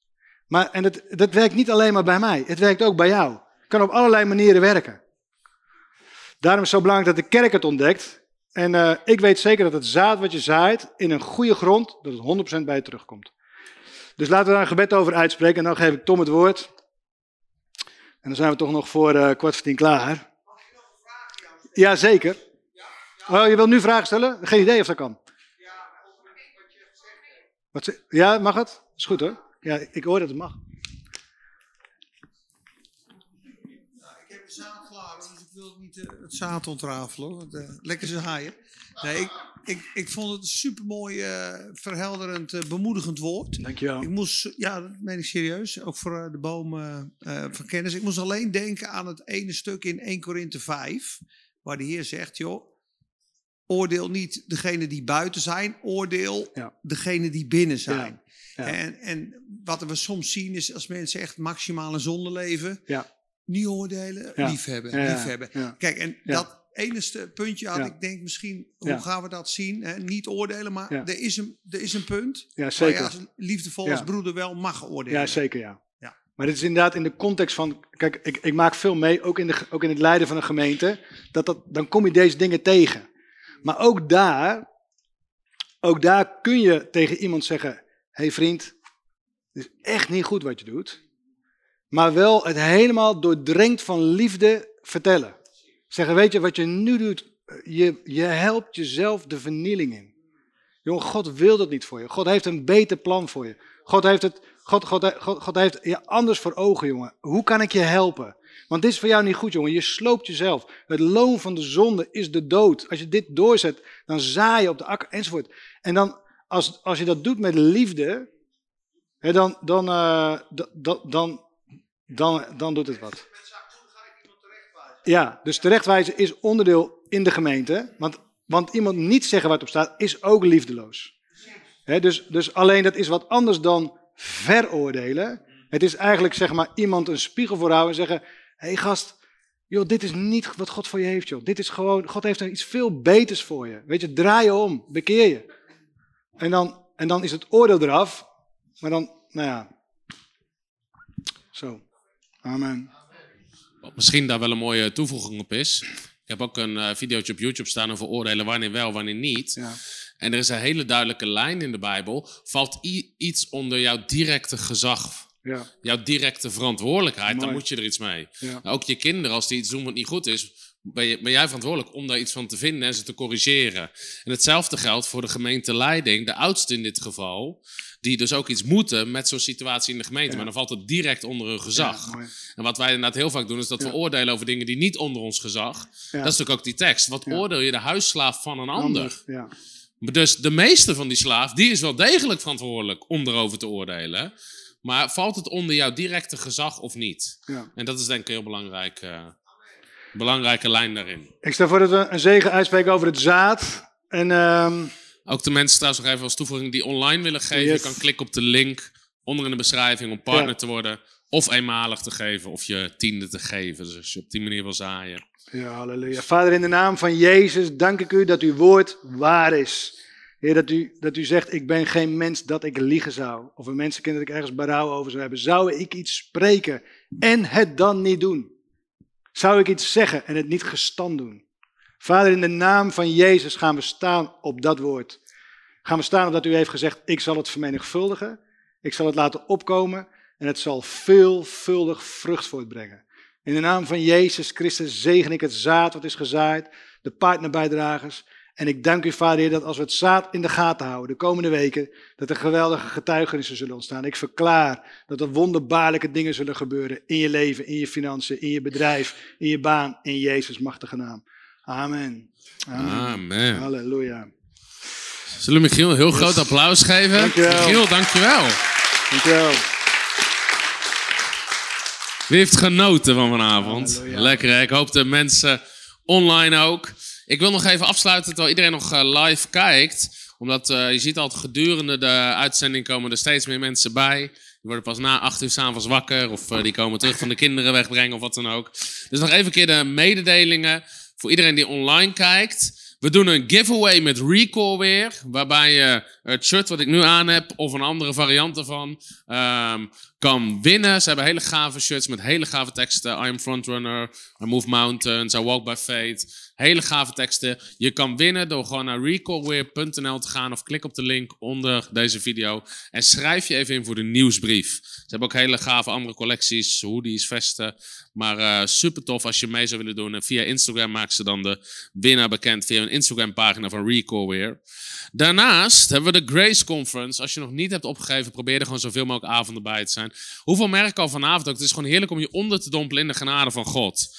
Maar, en het, dat werkt niet alleen maar bij mij, het werkt ook bij jou. Het kan op allerlei manieren werken. Daarom is het zo belangrijk dat de kerk het ontdekt. En uh, ik weet zeker dat het zaad wat je zaait in een goede grond, dat het 100% bij je terugkomt. Dus laten we daar een gebed over uitspreken en dan geef ik Tom het woord. En dan zijn we toch nog voor uh, kwart voor tien klaar. Mag ik nog een vraag Ja, zeker. Oh, je wilt nu vragen stellen? Geen idee of dat kan. Ja, wat je gezegd. Ja, mag het? Is goed hoor. Ja, ik hoor dat het mag. wil niet uh, het zaad ontrafelen, want, uh, lekker zaaien. Nee, ik, ik, ik vond het een supermooi, uh, verhelderend, bemoedigend woord. Dankjewel. Ik moest, ja, dat meen ik serieus, ook voor de bomen van kennis. Ik moest alleen denken aan het ene stuk in 1 Korinthe 5, waar de Heer zegt, joh, oordeel niet degene die buiten zijn, oordeel Ja. degene die binnen zijn. ja. En, en wat we soms zien is als mensen echt maximaal een zonde leven, Ja. Niet oordelen, Ja. liefhebben. ja. Kijk, en dat enigste puntje had ik denk misschien, hoe gaan we dat zien? Hè? Niet oordelen, maar er, is een, er is een punt Ja, waar zeker. je als liefdevol als broeder wel mag oordelen. Ja, zeker ja. Ja. Maar dit is inderdaad in de context van, kijk, ik, ik maak veel mee, ook in, de, ook in het leiden van een gemeente, dat dat, dan kom je deze dingen tegen. Maar ook daar, ook daar kun je tegen iemand zeggen, hé hey vriend, het is echt niet goed wat je doet. Maar wel het helemaal doordrenkt van liefde vertellen. Zeggen, weet je, wat je nu doet, je, je helpt jezelf de vernieling in. Jongen, God wil dat niet voor je. God heeft een beter plan voor je. God heeft het, God, God, God, heeft je anders voor ogen, jongen. Hoe kan ik je helpen? Want dit is voor jou niet goed, jongen. Je sloopt jezelf. Het loon van de zonde is de dood. Als je dit doorzet, dan zaai je op de akker enzovoort. En dan, als, als je dat doet met liefde, hè, dan, dan, eh, da- da- dan, dan, dan doet het wat. Ja, dus terechtwijzen is onderdeel in de gemeente. Want, want iemand niet zeggen wat op staat, is ook liefdeloos. Dus, dus alleen dat is wat anders dan veroordelen. Het is eigenlijk zeg maar iemand een spiegel voorhouden en zeggen: Hé hey gast, joh, dit is niet wat God voor je heeft, joh. Dit is gewoon, God heeft er iets veel beters voor je. Weet je, draai je om, bekeer je. En dan, en dan is het oordeel eraf. Maar dan, nou ja. Zo. Amen. Wat misschien daar wel een mooie toevoeging op is. Ik heb ook een eh videootje op YouTube staan over oordelen wanneer wel, wanneer niet. Ja. En er is een hele duidelijke lijn in de Bijbel. Valt iets onder jouw directe gezag, Ja. jouw directe verantwoordelijkheid, dan moet je er iets mee. Ja. Ook je kinderen, als die iets doen wat niet goed is, ben, jij verantwoordelijk om daar iets van te vinden en ze te corrigeren. En hetzelfde geldt voor de gemeenteleiding, de oudste in dit geval, die dus ook iets moeten met zo'n situatie in de gemeente. Ja. Maar dan valt het direct onder hun gezag. Ja. En wat wij inderdaad heel vaak doen, is dat we oordelen over dingen die niet onder ons gezag. Dat is natuurlijk ook die tekst. Wat oordeel je de huisslaaf van een ander? Dus de meeste van die slaaf, die is wel degelijk verantwoordelijk om erover te oordelen. Maar valt het onder jouw directe gezag of niet? En dat is denk ik heel belangrijk, eh, belangrijke lijn daarin. Ik stel voor dat we een zegen uitspreken over het zaad. En ehm, Ook de mensen trouwens nog even als toevoeging die online willen geven. Yes. Je kan klikken op de link onder in de beschrijving om partner Ja. te worden. Of eenmalig te geven of je tiende te geven. Dus als je op die manier wil zaaien. Ja, halleluja. Vader, in de naam van Jezus dank ik u dat uw woord waar is. Heer, dat u, dat u zegt, ik ben geen mens dat ik liegen zou. Of een mensenkind dat ik ergens berouw over zou hebben. Zou ik iets spreken en het dan niet doen? Zou ik iets zeggen en het niet gestand doen? Vader, in de naam van Jezus gaan we staan op dat woord. Gaan we staan op dat u heeft gezegd, ik zal het vermenigvuldigen. Ik zal het laten opkomen en het zal veelvuldig vrucht voortbrengen. In de naam van Jezus Christus zegen ik het zaad wat is gezaaid, de partnerbijdragers. En ik dank u, Vader, Heer, dat als we het zaad in de gaten houden de komende weken, dat er geweldige getuigenissen zullen ontstaan. Ik verklaar dat er wonderbaarlijke dingen zullen gebeuren in je leven, in je financiën, in je bedrijf, in je baan, in Jezus' machtige naam. Amen. Amen. Amen. Halleluja. Zullen we Michiel een heel groot applaus geven? Dankjewel. Michiel, dankjewel. Dankjewel. Wie heeft genoten van vanavond? Halleluja. Lekker hè? Ik hoop de mensen online ook. Ik wil nog even afsluiten terwijl iedereen nog eh, live kijkt. Omdat eh, je ziet altijd gedurende de uitzending komen er steeds meer mensen bij. Die worden pas na acht uur s'avonds wakker. Of eh, die komen terug van de kinderen wegbrengen of wat dan ook. Dus nog even de mededelingen voor iedereen die online kijkt. We doen een giveaway met Recall weer. Waarbij je het shirt wat ik nu aan heb of een andere variant ervan ehm, kan winnen. Ze hebben hele gave shirts met hele gave teksten. I am frontrunner, I move mountains, I walk by faith. Hele gave teksten. Je kan winnen door gewoon naar recallweer.nl te gaan of klik op de link onder deze video. En schrijf je even in voor de nieuwsbrief. Ze hebben ook hele gave andere collecties, hoodies, vesten. Maar eh, super tof als je mee zou willen doen. En via Instagram maken ze dan de winnaar bekend via een Instagram pagina van Recallweer. Daarnaast hebben we de Grace Conference. Als je nog niet hebt opgegeven, probeer er gewoon zoveel mogelijk avonden bij te zijn. Hoeveel merk al vanavond ook. Het is gewoon heerlijk om je onder te dompelen in de genade van God.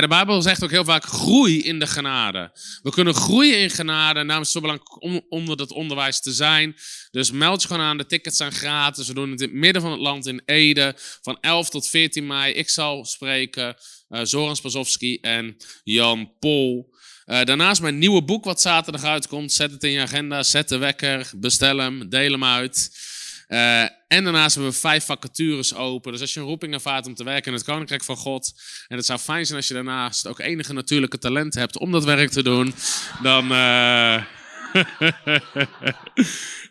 De Bijbel zegt ook heel vaak groei in de genade. We kunnen groeien in genade. En is het zo belangrijk om onder dat onderwijs te zijn. Dus meld je gewoon aan. De tickets zijn gratis. We doen het in het midden van het land in Ede. Van 11 tot 14 mei. Ik zal spreken. eh Zoran Spasowski en Jan Pol. Eh, daarnaast mijn nieuwe boek wat zaterdag uitkomt. Zet het in je agenda, zet de wekker, bestel hem, deel hem uit. Eh, en daarnaast hebben we vijf vacatures open. Dus als je een roeping ervaart om te werken in het Koninkrijk van God. En het zou fijn zijn als je daarnaast ook enige natuurlijke talent hebt om dat werk te doen. Dan. eh,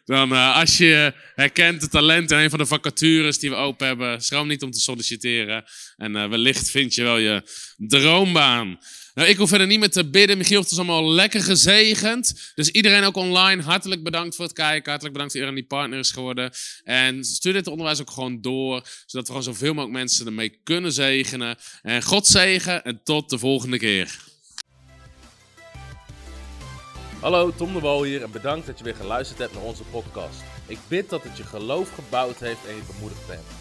dan eh, als je herkent de talent in een van de vacatures die we open hebben, schroom niet om te solliciteren. En wellicht vind je wel je droombaan. Nou, ik hoef verder niet meer te bidden. Michiel heeft ons allemaal lekker gezegend. Dus iedereen ook online, hartelijk bedankt voor het kijken. Hartelijk bedankt voor iedereen die partner is geworden. En stuur dit onderwijs ook gewoon door, zodat we gewoon zoveel mogelijk mensen ermee kunnen zegenen. En God zegen en tot de volgende keer. Hallo, Tom de Wol hier en bedankt dat je weer geluisterd hebt naar onze podcast. Ik bid dat het je geloof gebouwd heeft en je bemoedigd bent.